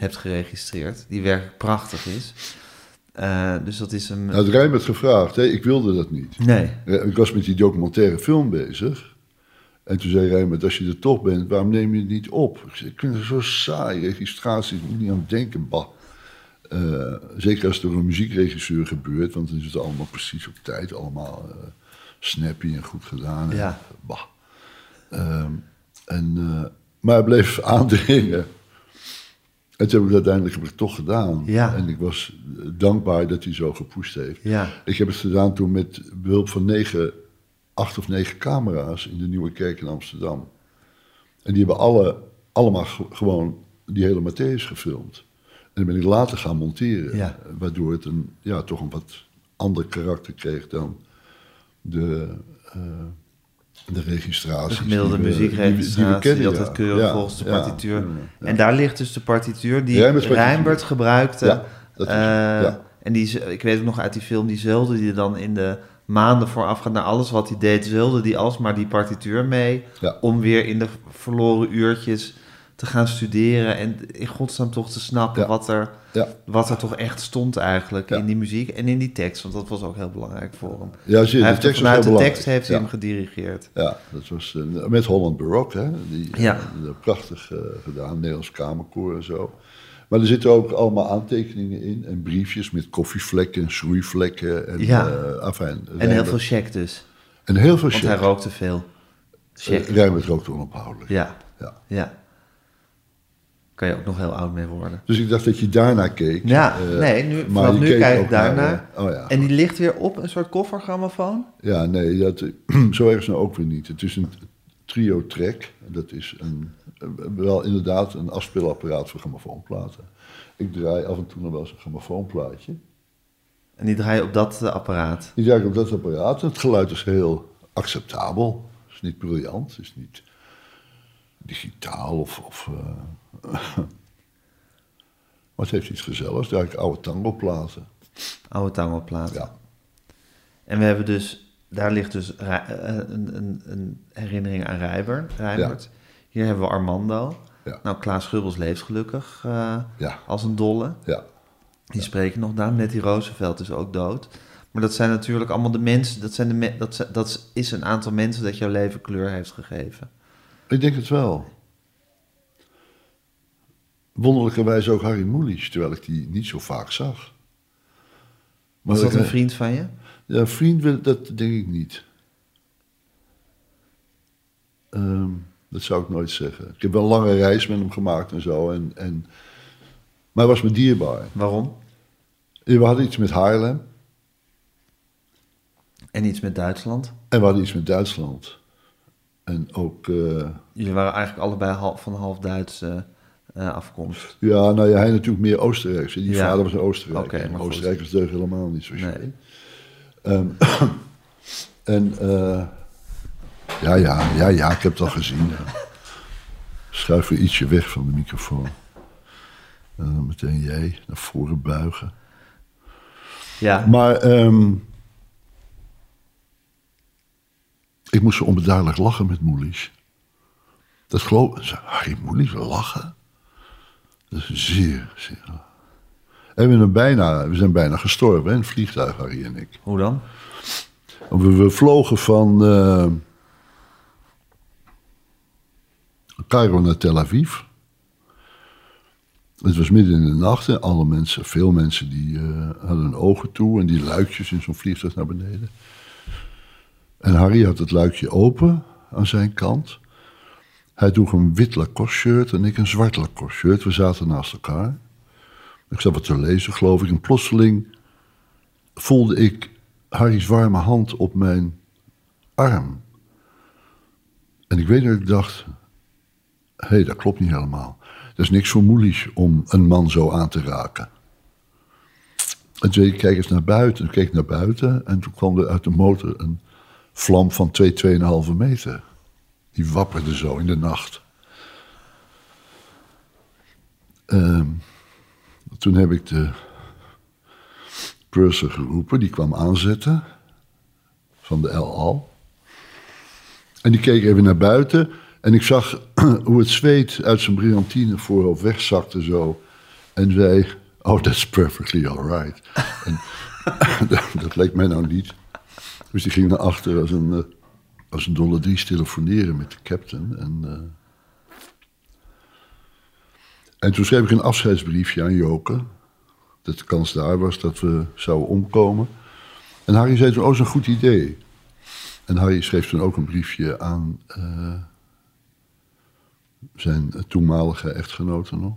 hebt geregistreerd, die werkelijk prachtig is. Eh, dus dat is een... Nou, het Rijnbert gevraagd, hè? ik wilde dat niet. nee. Ja, Ik was met die documentaire film bezig. En toen zei Rijnbert, als je er toch bent, waarom neem je het niet op? Ik zei, ik vind het zo saai, registratie, ik moet niet aan denken, bah. Eh, zeker als het door een muziekregisseur gebeurt, want dan is het allemaal precies op tijd, allemaal eh, snappy en goed gedaan. En, Ja. bah. Ehm, en, eh, maar hij bleef aandringen. En toen heb ik het uiteindelijk heb ik het toch gedaan. Ja. En ik was dankbaar dat hij zo gepusht heeft. Ja. Ik heb het gedaan toen met behulp van negen, acht of negen camera's in de Nieuwe Kerk in Amsterdam. En die hebben alle, allemaal ge- gewoon die hele Matthäus gefilmd. En dan ben ik later gaan monteren. Ja. Waardoor het een, ja, toch een wat ander karakter kreeg dan de, eh, de registraties. De gemiddelde die we- muziekregistratie, die altijd keurig Ja, volgens de partituur. ja, ja. En daar ligt dus de partituur die. Rijnbert gebruikte. Ja, dat is- Eh, ja. En die, ik weet ook nog uit die film, die zeulde die dan in de maanden voorafgaand naar alles wat hij deed, zeulde die alsmaar die partituur mee. Ja. Om weer in de verloren uurtjes te gaan studeren en in godsnaam toch te snappen Ja. wat, er, Ja. wat er toch echt stond eigenlijk Ja. in die muziek en in die tekst. Want dat was ook heel belangrijk voor hem. Ja, zie je, hij de tekst vanuit de tekst heeft hij Ja. hem gedirigeerd. Ja, dat was eh, met Holland Barok, hè? Die, Ja. eh, prachtig eh, gedaan, Nederlands Kamerkoor en zo. Maar er zitten ook allemaal aantekeningen in en briefjes met koffievlekken en schroeivlekken. En, Ja. afijn, En heel veel check dus. en heel veel Want hij check. rookte veel. Check. Uh, Rijnbert rookte onophoudelijk. Ja, Ja. ja. Kan je ook nog heel oud mee worden. Dus ik dacht dat je daarnaar keek. Ja, Eh, nee, nu, maar vanaf je nu kijk ik daarnaar. naar, eh, oh ja. En die ligt weer op een soort koffergrammofoon? Ja, nee, dat, zo erg is nou ook weer niet. Het is een trio track. Dat is een, wel inderdaad een afspeelapparaat voor grammofoonplaten. Ik draai af en toe nog wel eens een grammofoonplaatje. En die draai je op dat eh, apparaat. Die draai ik op dat apparaat. Het geluid is heel acceptabel. Het is niet briljant. Het is niet digitaal of... of eh, maar het heeft iets gezelligs. Ik oude tangoplaten. Oude tangoplaten. Ja. En we hebben dus, daar ligt dus Rij- eh, een, een, een herinnering aan Rijber, Rijbert. Hier hebben we Armando. Ja. Nou, Klaas Schubbels leeft gelukkig eh, Ja. als een dolle. Ja. Die spreken nog na. Nettie Roosevelt is ook dood. Maar dat zijn natuurlijk allemaal de mensen, dat, zijn de me- dat, dat is een aantal mensen dat jouw leven kleur heeft gegeven. Ik denk het wel. Wonderlijkerwijze ook Harry Mulisch, terwijl ik die niet zo vaak zag. Maar Was dat een vriend van je? Ja, vriend, wil- dat denk ik niet. Ehm, dat zou ik nooit zeggen. Ik heb wel een lange reis met hem gemaakt en zo. En, en, maar hij was me dierbaar. Waarom? We hadden iets met Haarlem En iets met Duitsland. en we hadden iets met Duitsland. En ook, eh, Jullie waren eigenlijk allebei half, van half Duitse eh, afkomst. ja, nou ja, hij natuurlijk meer Oostenrijks. Die Ja. vader was een Oostenrijker. Oké, En maar goed. Oostenrijkers deugen helemaal niet zo Nee. nee. En eh, ja, ja, ja, ja, ik heb het al gezien. Ja. Schuif weer ietsje weg van de microfoon. En dan meteen jij naar voren buigen. Ja, Maar ehm, ik moest zo onbeduidelijk lachen met Moelies. Dat geloof ik. Harry Moelies lachen? Dat is zeer, zeer. En we, zijn bijna, we zijn bijna gestorven, in het vliegtuig, Harry en ik. hoe dan? We, we vlogen van eh Cairo naar Tel Aviv. Het was midden in de nacht en alle mensen, veel mensen, die eh, hadden hun ogen toe en die luikjes in zo'n vliegtuig naar beneden. En Harry had het luikje open aan zijn kant. Hij droeg een wit Lacoste shirt en ik een zwart Lacoste shirt. We zaten naast elkaar. Ik zat wat te lezen, geloof ik. En plotseling voelde ik Harry's warme hand op mijn arm. En ik weet dat ik dacht, hé, hey, dat klopt niet helemaal. Dat is niks voor moeilijk om een man zo aan te raken. En toen kijk eens naar buiten. Ik keek naar buiten en toen kwam er uit de motor een vlam van 2, 2,5 meter. Die wapperde zo in de nacht. Ehm, toen heb ik de purser geroepen, die kwam aanzetten van de El Al. En die keek even naar buiten en ik zag hoe het zweet uit zijn brillantine voorhoofd wegzakte zo. En zei, oh, that's perfectly alright. en dat, dat leek mij nou niet. Dus die ging naar achter als een, eh, als een dolle dries telefoneren met de captain. En, eh, en toen schreef ik een afscheidsbriefje aan Joke. Dat de kans daar was dat we zouden omkomen. En Harry zei toen, oh, een goed idee. En Harry schreef toen ook een briefje aan eh, zijn toenmalige echtgenote nog.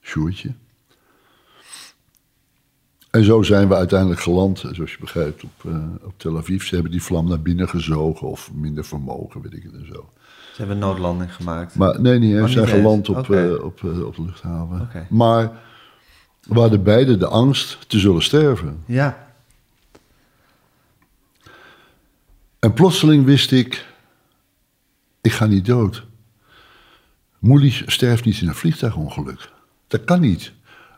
Sjoertje. En zo zijn we uiteindelijk geland, zoals je begrijpt, op, eh, op Tel Aviv. Ze hebben die vlam naar binnen gezogen of minder vermogen, weet ik het en zo. Ze hebben een noodlanding gemaakt. Maar nee, niet. Oh, we zijn geland op, eh, op, eh, op de luchthaven. Maar we hadden beide de angst te zullen sterven. Ja, En plotseling wist ik, ik ga niet dood. Moelie sterft niet in een vliegtuigongeluk. Dat kan niet.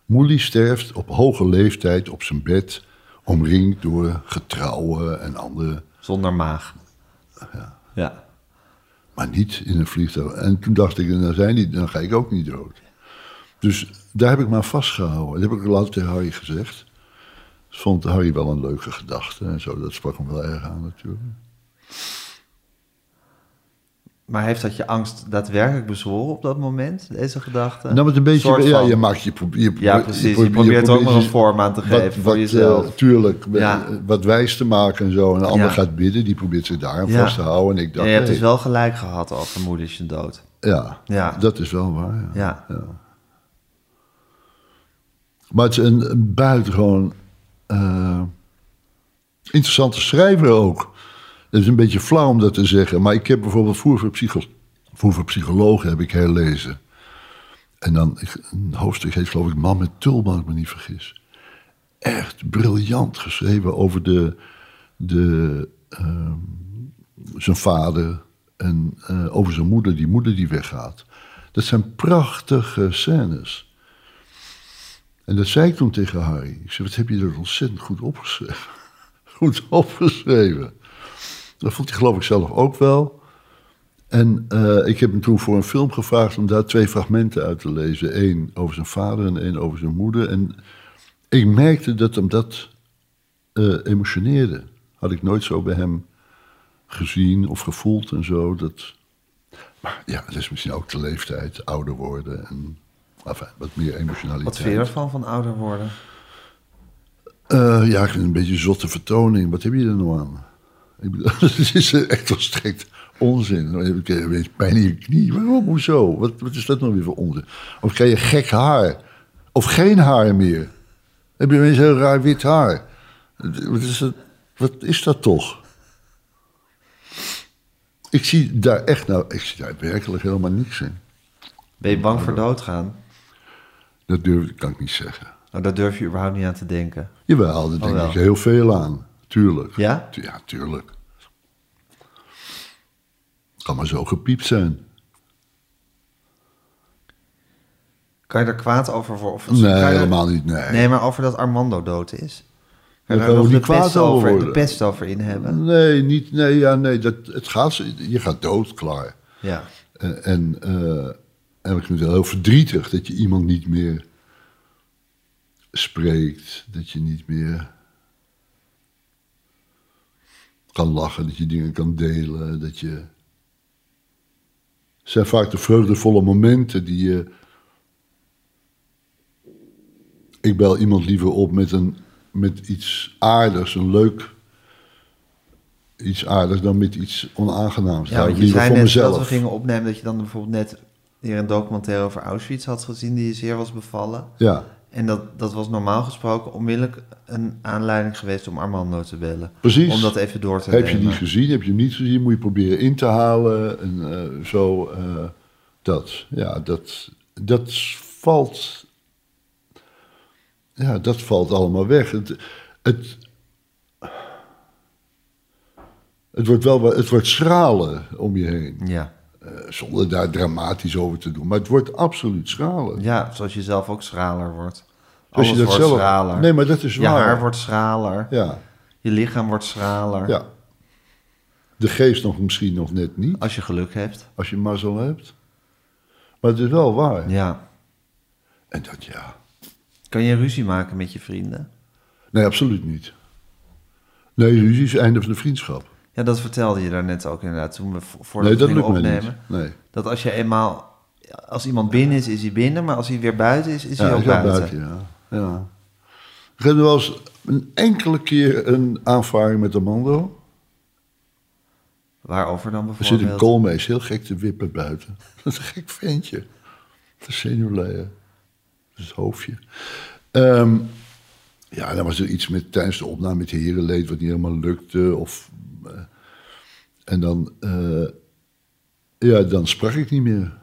Moelie sterft op hoge leeftijd op zijn bed, omringd door getrouwen en andere, zonder maag. Ja. maar niet in een vliegtuig. En toen dacht ik, dan, zijn die, dan ga ik ook niet dood. Dus daar heb ik me aan vastgehouden. Dat heb ik later tegen Harry gezegd. Dat vond Harry wel een leuke gedachte en zo. Dat sprak hem wel erg aan natuurlijk. Maar heeft dat je angst daadwerkelijk bezworen op dat moment, deze gedachte? Nou, met een beetje, ja, je maakt je, probe- je, Ja, precies. Je probeert er ook nog een vorm aan te geven voor wat, jezelf. eh, tuurlijk, Ja. eh, wat wijs te maken en zo. En een ander Ja. gaat bidden, die probeert zich daar aan vast te houden. En ik Ja, dacht, je hebt dus wel gelijk gehad over moeder is je dood. ja, Ja. dat is wel waar. Ja. Ja. Maar het is een, een buitengewoon eh, interessante schrijver ook. Het is een beetje flauw om dat te zeggen. Maar ik heb bijvoorbeeld Voer voor, Psychologen heb ik herlezen. En dan, een hoofdstuk heet geloof ik Man met Tulband, als ik me niet vergis. Echt briljant geschreven over de, de, ehm, zijn vader en eh, over zijn moeder, die moeder die weggaat. Dat zijn prachtige scènes. En dat zei ik toen tegen Harry. Ik zei, wat heb je er ontzettend goed opgeschreven. Goed opgeschreven. Dat vond hij geloof ik zelf ook wel. En eh, ik heb hem toen voor een film gevraagd om daar twee fragmenten uit te lezen. Eén over zijn vader en één over zijn moeder. En ik merkte dat hem dat eh, emotioneerde. Had ik nooit zo bij hem gezien of gevoeld en zo. Dat... Maar ja, dat is misschien ook de leeftijd, ouder worden en enfin, wat meer emotionaliteit. Wat vind je ervan, van ouder worden? Eh, ja, ik vind het een beetje zotte vertoning. Wat heb je er nou aan? Ik bedoel, het is echt volstrekt onzin. Dan heb je ineens pijn in je knie. Waarom? Hoezo? Wat, wat is dat nou weer voor onzin? Of krijg je gek haar? Of geen haar meer? Heb je ineens heel raar wit haar? Wat is dat, wat is dat toch? Ik zie daar echt nou, ik zie daar werkelijk helemaal niks in. Ben je bang voor doodgaan? Dat durf, kan ik niet zeggen. Nou, daar durf je überhaupt niet aan te denken. Jawel, daar denk wel. ik heel veel aan. Tuurlijk. Ja? Tu- Ja, tuurlijk. Kan maar zo gepiept zijn. Kan je er kwaad over? Of Nee, er- helemaal niet. Nee. Nee, maar over dat Armando dood is. Kan Daar kan nog niet kwaad over over, de pest over in hebben? Nee, niet, nee, ja, nee dat, het gaat, je gaat dood, klaar. Ja. En, en, en ik vind het wel heel verdrietig dat je iemand niet meer spreekt. Dat je niet meer kan lachen, dat je dingen kan delen. Dat je... Het zijn vaak de vreugdevolle momenten die je... Ik bel iemand liever op met, een, met iets aardigs, een leuk... Iets aardigs dan met iets onaangenaams. Ja, je zei voor net mezelf. dat we gingen opnemen dat je dan bijvoorbeeld net hier een documentaire over Auschwitz had gezien die je zeer was bevallen. Ja, En dat, dat was normaal gesproken onmiddellijk een aanleiding geweest om Armando te bellen. Precies. Om dat even door te Heb je die gezien? Heb je hem niet gezien? Moet je proberen in te halen. En eh, zo. eh, dat. Ja, dat, dat valt. Ja, dat valt allemaal weg. Het, het, het wordt wel het wordt schraler om je heen. Ja. Eh, zonder daar dramatisch over te doen. Maar het wordt absoluut schraler. ja, zoals je zelf ook schraler wordt. Als Alles je dat wordt zelf- schraler. Nee, maar dat is je waar. haar wordt schraler. Ja, Je lichaam wordt schraler. ja. De geest nog misschien nog net niet. Als je geluk hebt. Als je mazzel hebt. Maar het is wel waar. Ja. En dat ja. Kan je ruzie maken met je vrienden? Nee, absoluut niet. Nee, ruzie is het einde van de vriendschap. Ja, dat vertelde je daarnet ook inderdaad toen we vo- voordat nee, dat opnemen. Nee. Dat als je eenmaal, als iemand binnen is, is hij binnen, maar als hij weer buiten is, is hij ook buiten. buiten, ja. ja. Ik heb wel eens een enkele keer een aanvaring met Amando. Waarover dan Er zit bijvoorbeeld? een koolmees heel gek te wippen buiten. Dat is een gek ventje. De zenuwleier. Dat is het hoofdje. Ehm, ja, dan was er iets met tijdens de opname met herenleed wat niet helemaal lukte. Of, en dan, eh, ja, dan sprak ik niet meer.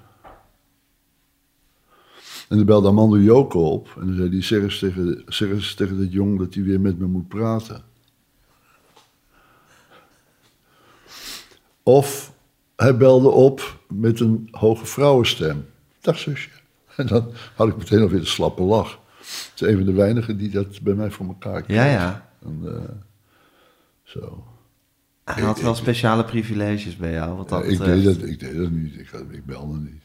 En dan belde Amando Joko op. En dan zei hij, zeg eens tegen, zeg eens tegen dat jong dat hij weer met me moet praten. Of hij belde op met een hoge vrouwenstem. Dag zusje. En dan had ik meteen alweer een slappe lach. Het is een van de weinigen die dat bij mij voor elkaar kreeg. Ja, ja. En, eh, zo. Hij had wel speciale privileges bij jou, wat dat ik, betreft. deed dat, ik deed dat niet. Ik, ik belde niet.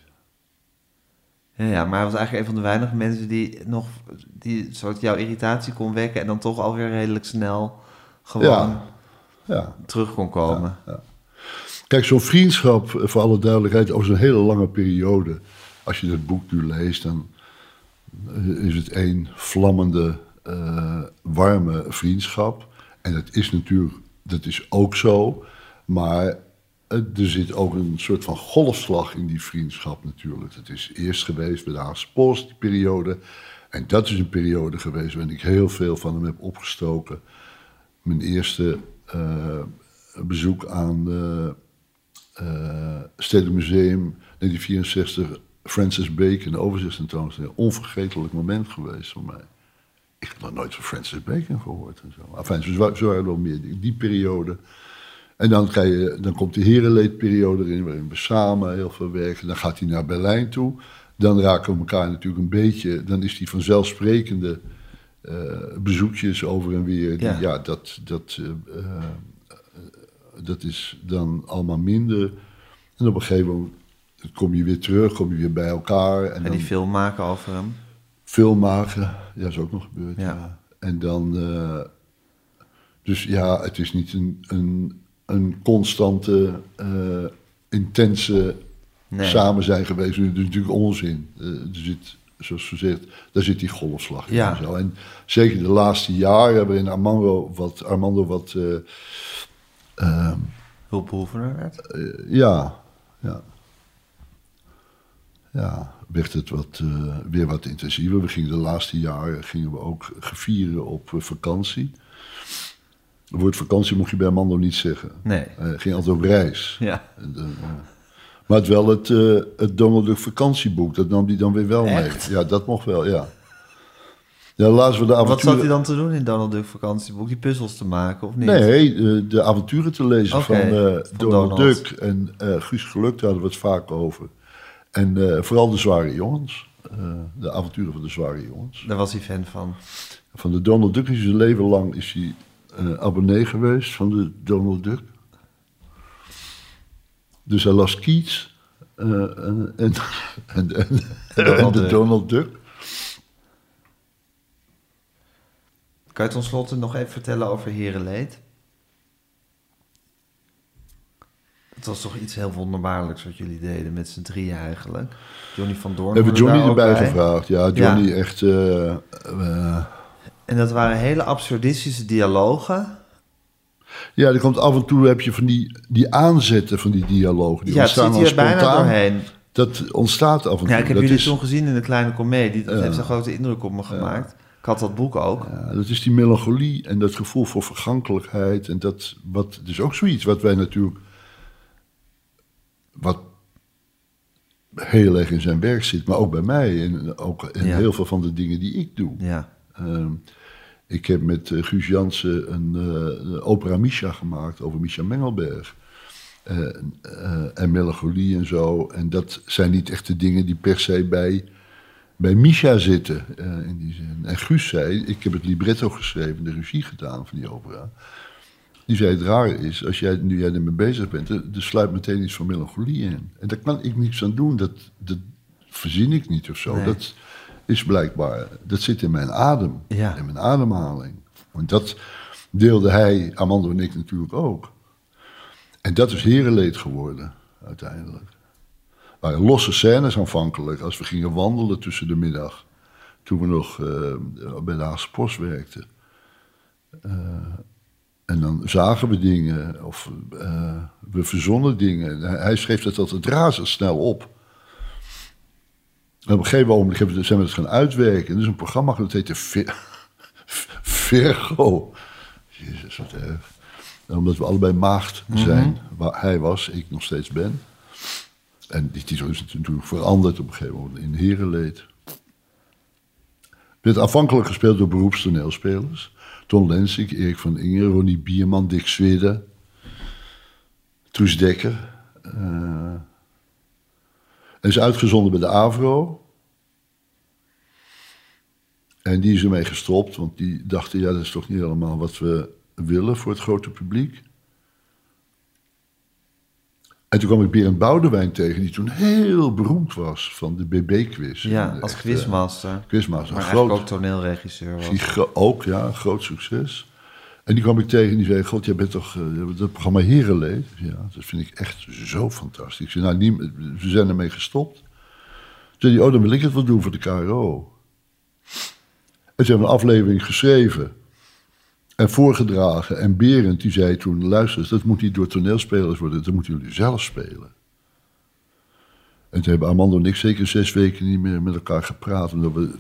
Ja, ja, maar hij was eigenlijk een van de weinige mensen die nog die soort jouw irritatie kon wekken en dan toch alweer redelijk snel gewoon Ja. Ja. terug kon komen. Kijk, zo'n vriendschap, eh, voor alle duidelijkheid, over zo'n hele lange periode. Als je dat boek nu leest, dan eh, is het één vlammende, eh, warme vriendschap. En dat is natuurlijk, dat is ook zo. Maar eh, er zit ook een soort van golfslag in die vriendschap natuurlijk. Dat is eerst geweest bij de Haagse Post, die periode. En dat is een periode geweest waarin ik heel veel van hem heb opgestoken. Mijn eerste eh, bezoek aan het uh, Stedelijk Museum 1964, Francis Bacon, overzichtstentoonstelling. Onvergetelijk moment geweest voor mij. Ik heb nog nooit van Francis Bacon gehoord en zo. Enfin, zo, zo waren er wel meer die, die periode. En dan, ga je, dan komt de herenleedperiode erin, waarin we samen heel veel werken. Dan gaat hij naar Berlijn toe. Dan raken we elkaar natuurlijk een beetje. Dan is die vanzelfsprekende eh, bezoekjes over en weer. Die, Ja. ja. dat, dat, eh, eh, dat is dan allemaal minder. En op een gegeven moment kom je weer terug, kom je weer bij elkaar. En En dan die film maken over hem. Veel maken. Ja, is ook nog gebeurd. Ja. Ja. En dan. eh, dus ja, het is niet een, een, een constante, eh, intense Nee. samen zijn geweest. Dat is natuurlijk onzin. Eh, er zit, zoals gezegd, daar zit die golfslag in. Ja. En, zo. en zeker de laatste jaren waarin Armando wat, Armando wat eh, ehm, Hulpbehoevender werd. ja, ja. Ja, werd het wat, eh, weer wat intensiever. We gingen de laatste jaren gingen we ook gevieren op eh, vakantie. Het woord vakantie mocht je bij Armando niet zeggen. Nee. Hij ging altijd op reis. Ja. En, eh, maar het wel het, eh, het Donald Duck vakantieboek, dat nam hij dan weer wel Echt? mee. Ja, dat mocht wel, ja. Ja, we de Wat avonturen... zat hij dan te doen in Donald Duck vakantieboek? Die puzzels te maken of niet? Nee, eh, de avonturen te lezen van, eh, van Donald, Donald. Duck en eh, Guus Geluk, daar hadden we het vaak over. En eh, vooral de zware jongens. eh, de avonturen van de zware jongens. Daar was hij fan van. Van de Donald Duck is zijn leven lang is hij, eh, abonnee geweest van de Donald Duck. Dus hij las Keats en, en, en, de. Donald Duck. Kan je slotte nog even vertellen over Herenleed? Het was toch iets heel wonderbaarlijks wat jullie deden met z'n drieën eigenlijk. Johnny van Doorn. We hebben Johnny erbij bij. gevraagd. Ja, Johnny echt... eh, eh, En dat waren hele absurdistische dialogen. Ja, er komt af en toe heb je van die, die aanzetten van die dialogen. Die ja, het ontstaan zit hier bijna doorheen. Dat ontstaat af en toe. Ja, ik heb dat jullie is, toen gezien in de kleine komedie. Dat Ja. heeft een grote indruk op me gemaakt. Ik had dat boek ook. ja, dat is die melancholie en dat gevoel voor vergankelijkheid. En dat wat, het is ook zoiets wat wij natuurlijk. Wat heel erg in zijn werk zit, maar ook bij mij. En ook in Ja. heel veel van de dingen die ik doe. Ja. Ehm, ik heb met eh, Guus Jansen een, eh, een opera Misha gemaakt over Misha Mengelberg. Eh, en melancholie en zo. En dat zijn niet echt de dingen die per se bij, bij Misha zitten. in die zin. En Guus zei, ik heb het libretto geschreven, de regie gedaan van die opera. Die zei, het rare is, als jij, nu jij ermee bezig bent, er, er sluit meteen iets van melancholie in. En daar kan ik niks aan doen, dat, dat verzin ik niet of zo. Nee. Dat is blijkbaar, dat zit in mijn adem, Ja. in mijn ademhaling. Want dat deelde hij, Amanda en ik natuurlijk ook. En dat is herenleed geworden, uiteindelijk. waren losse scènes aanvankelijk, als we gingen wandelen tussen de middag. Toen we nog eh, bij de Haagse Post werkten. Eh, en dan zagen we dingen, of eh, we verzonnen dingen. Hij, schreef dat altijd razendsnel op. En op een gegeven moment zijn we het gaan uitwerken. Er is een programma dat heette Vir- Virgo. Jezus, wat erg. En omdat we allebei maagd zijn, waar hij was, ik nog steeds ben. En die titel is natuurlijk veranderd op een gegeven moment in Herenleed. Werd aanvankelijk gespeeld door beroepstoneelspelers. Ton Lensink, Erik van Ingen, Ronnie Bierman, Dick Zwidde, Truus Dekker. en is uitgezonden bij de AVRO. En die is ermee gestopt, want die dachten, ja, dat is toch niet helemaal wat we willen voor het grote publiek. En toen kwam ik Berend Boudewijn tegen, die toen heel beroemd was van de BB-quiz. Ja, als quizmaster. eh, Quizmaster, Maar groot, ook toneelregisseur was. giga- ook, ja, groot succes. En die kwam ik tegen en die zei: God, jij bent toch uh, dat programma Herenleed? Ja, dat vind ik echt zo fantastisch. Ik zei: Nou, niet, we zijn ermee gestopt. Zei hij: Oh, dan wil ik het wel doen voor de KRO. En ze hebben een aflevering geschreven en voorgedragen. En Berend die zei toen: Luister, dat moet niet door toneelspelers worden, dat moeten jullie zelf spelen. En toen hebben Armando en ik zeker zes weken niet meer met elkaar gepraat. Omdat we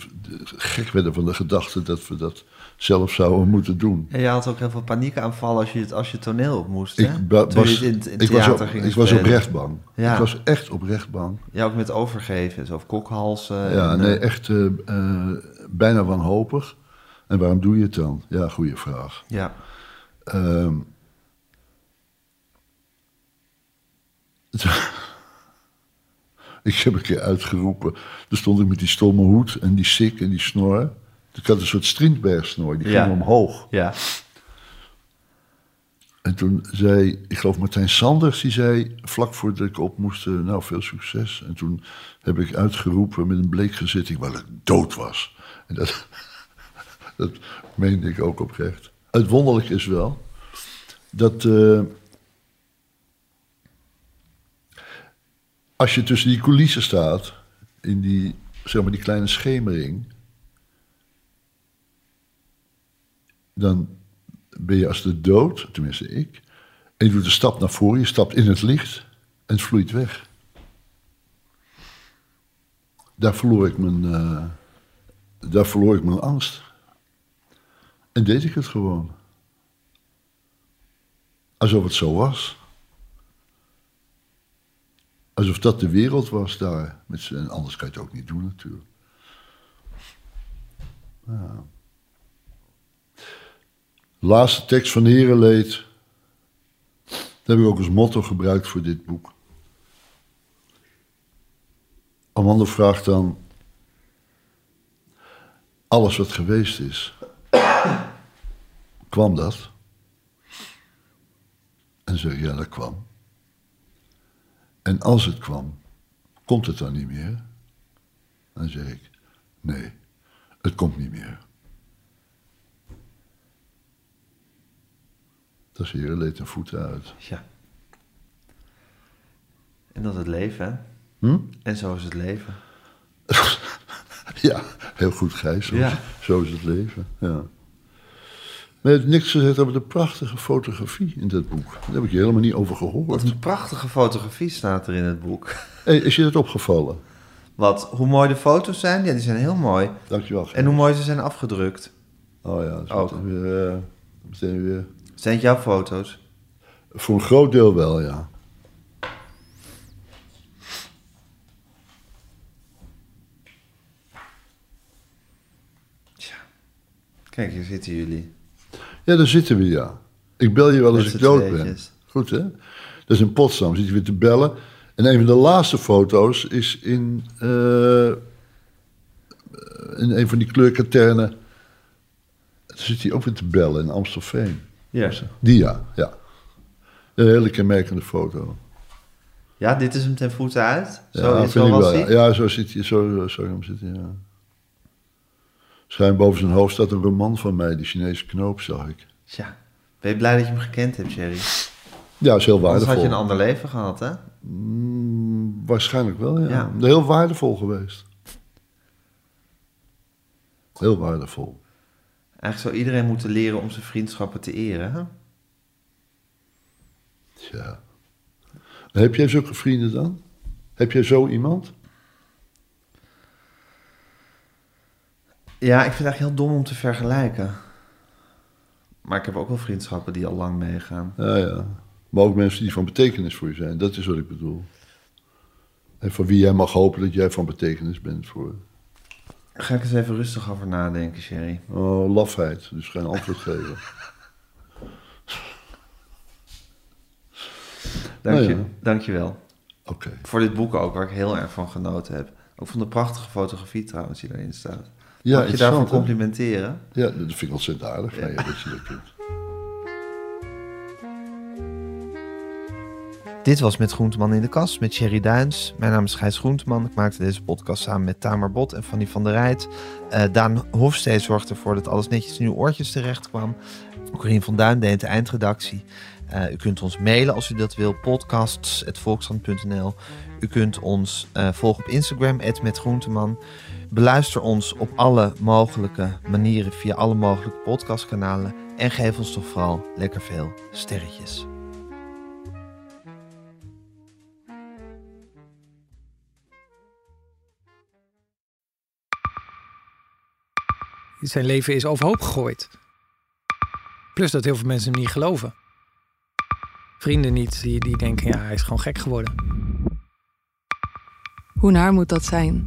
gek werden van de gedachte dat we dat zelf zouden moeten doen. En je had ook heel veel paniekaanvallen als je, het, als je toneel op moest, Ik, hè? Toen je was, het in, in ik, was, theater op, ging ik was oprecht bang. Ja. Ik was echt oprecht bang. Ja, ook met overgeven, of kokhalsen. Ja, en, nee, eh, echt eh, eh, bijna wanhopig. En waarom doe je het dan? Ja, goede vraag. Ja, Ehm, ik heb een keer uitgeroepen. Toen stond ik met die stomme hoed en die sik en die snor. Ik had een soort Strindberg-snor, die ging Ja. omhoog. ja. En toen zei, ik geloof Martijn Sanders, die zei vlak voordat ik op moest, eh, nou veel succes. En toen heb ik uitgeroepen met een bleek gezicht, ik wel dood was. En dat, dat meende ik ook oprecht. Het wonderlijke is wel dat eh, als je tussen die coulissen staat, in die, zeg maar, die kleine schemering, dan ben je als de dood, tenminste ik, en je doet een stap naar voren, je stapt in het licht en het vloeit weg. Daar verloor ik mijn, eh, daar verloor ik mijn angst. En deed ik het gewoon. Alsof het zo was. Alsof dat de wereld was daar. Met en anders kan je het ook niet doen natuurlijk. Laatste tekst van Herenleed. Dat heb ik ook als motto gebruikt voor dit boek. Amanda vraagt dan... Alles wat geweest is. Kwam dat? En zeg ik, ja, dat kwam. En als het kwam, komt het dan niet meer? Dan zeg ik, nee, het komt niet meer. Dat is hier leed en voeten uit. ja. En dat is het leven, hè? Hm? En zo is het leven. Ja, heel goed, Gijs. Zo, Ja. zo is het leven. Ja. Maar je hebt niks gezegd over de prachtige fotografie in dat boek. Daar heb ik je helemaal niet over Wat gehoord. een prachtige fotografie staat er in het boek. Hey, is je dat opgevallen? Wat, hoe mooi de foto's zijn? Ja, die zijn heel mooi. Dankjewel, Gijs. En hoe mooi ze zijn afgedrukt. Oh ja, dat is Ook. meteen weer, eh, meteen weer... Zijn het jouw foto's? Voor een groot deel wel, ja. Tja. Kijk, hier zitten jullie. Ja, daar zitten we, ja. Ik bel je wel als ik dood ben. Goed, hè? Dat is in Potsdam, zit je weer te bellen. En een van de laatste foto's is in, eh, in een van die kleurkaternen. Daar zit hij ook weer te bellen in Amstelveen. Ja. Die ja, ja. Een hele kenmerkende foto. Ja, dit is hem ten voeten uit. Zo, ja, zo was wel, hij. ja. ja, zo zit hij, zo, zo hem zitten, ja. Schuin boven zijn hoofd staat een roman van mij, die Chinese knoop, zag ik. Tja. Ben je blij dat je hem gekend hebt, Jerry? Ja, is heel Anders waardevol. had je een ander leven gehad, hè? Mm, waarschijnlijk wel, ja. Ja. Heel waardevol geweest. Heel waardevol. Eigenlijk zou iedereen moeten leren om zijn vriendschappen te eren, hè? Ja. Heb jij zulke vrienden dan? Heb jij zo iemand? Ja, ik vind het eigenlijk heel dom om te vergelijken. Maar ik heb ook wel vriendschappen die al lang meegaan. Ja, ja. Maar ook mensen die van betekenis voor je zijn. Dat is wat ik bedoel. En van wie jij mag hopen dat jij van betekenis bent voor. Daar ga ik eens even rustig over nadenken, Sherry. Oh, lafheid. Dus geen antwoord geven. Dank, Nou je, ja. dank je wel. Oké. Voor dit boek ook, waar ik heel erg van genoten heb. Ook van de prachtige fotografie trouwens die daarin staat. Ja, Mag je daarvoor complimenteren? Ja, dat vind ik ontzettend aardig van je dat je dat doet. Dit was Met Groenteman in de Kast met Sherry Duins. Mijn naam is Gijs Groenteman. Ik maakte deze podcast samen met Tamer Bot en Fanny van der Rijt. Eh, Daan Hofstee zorgde ervoor dat alles netjes in uw oortjes terecht kwam. Corine van Duin deed de eindredactie. Uh, u kunt ons mailen als u dat wil, podcasts.volkshand.nl. U kunt ons uh, volgen op Instagram, @metgroenteman. Beluister ons op alle mogelijke manieren via alle mogelijke podcastkanalen. En geef ons toch vooral lekker veel sterretjes. Zijn leven is overhoop gegooid. Plus dat heel veel mensen hem niet geloven. Vrienden niet, die, die denken, ja, hij is gewoon gek geworden. Hoe naar moet dat zijn?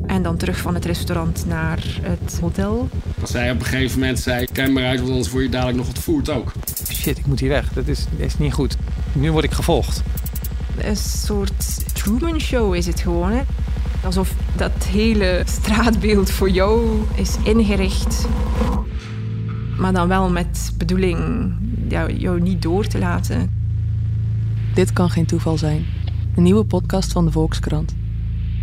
En dan terug van het restaurant naar het hotel. Als zij op een gegeven moment zei, kijk maar uit, want anders word je dadelijk nog voert ook. Shit, ik moet hier weg. Dat is, dat is niet goed. Nu word ik gevolgd. Een soort Truman Show is het gewoon. Hè? Alsof dat hele straatbeeld voor jou is ingericht. Maar dan wel met bedoeling ja, jou niet door te laten. Dit kan geen toeval zijn. Een nieuwe podcast van de Volkskrant.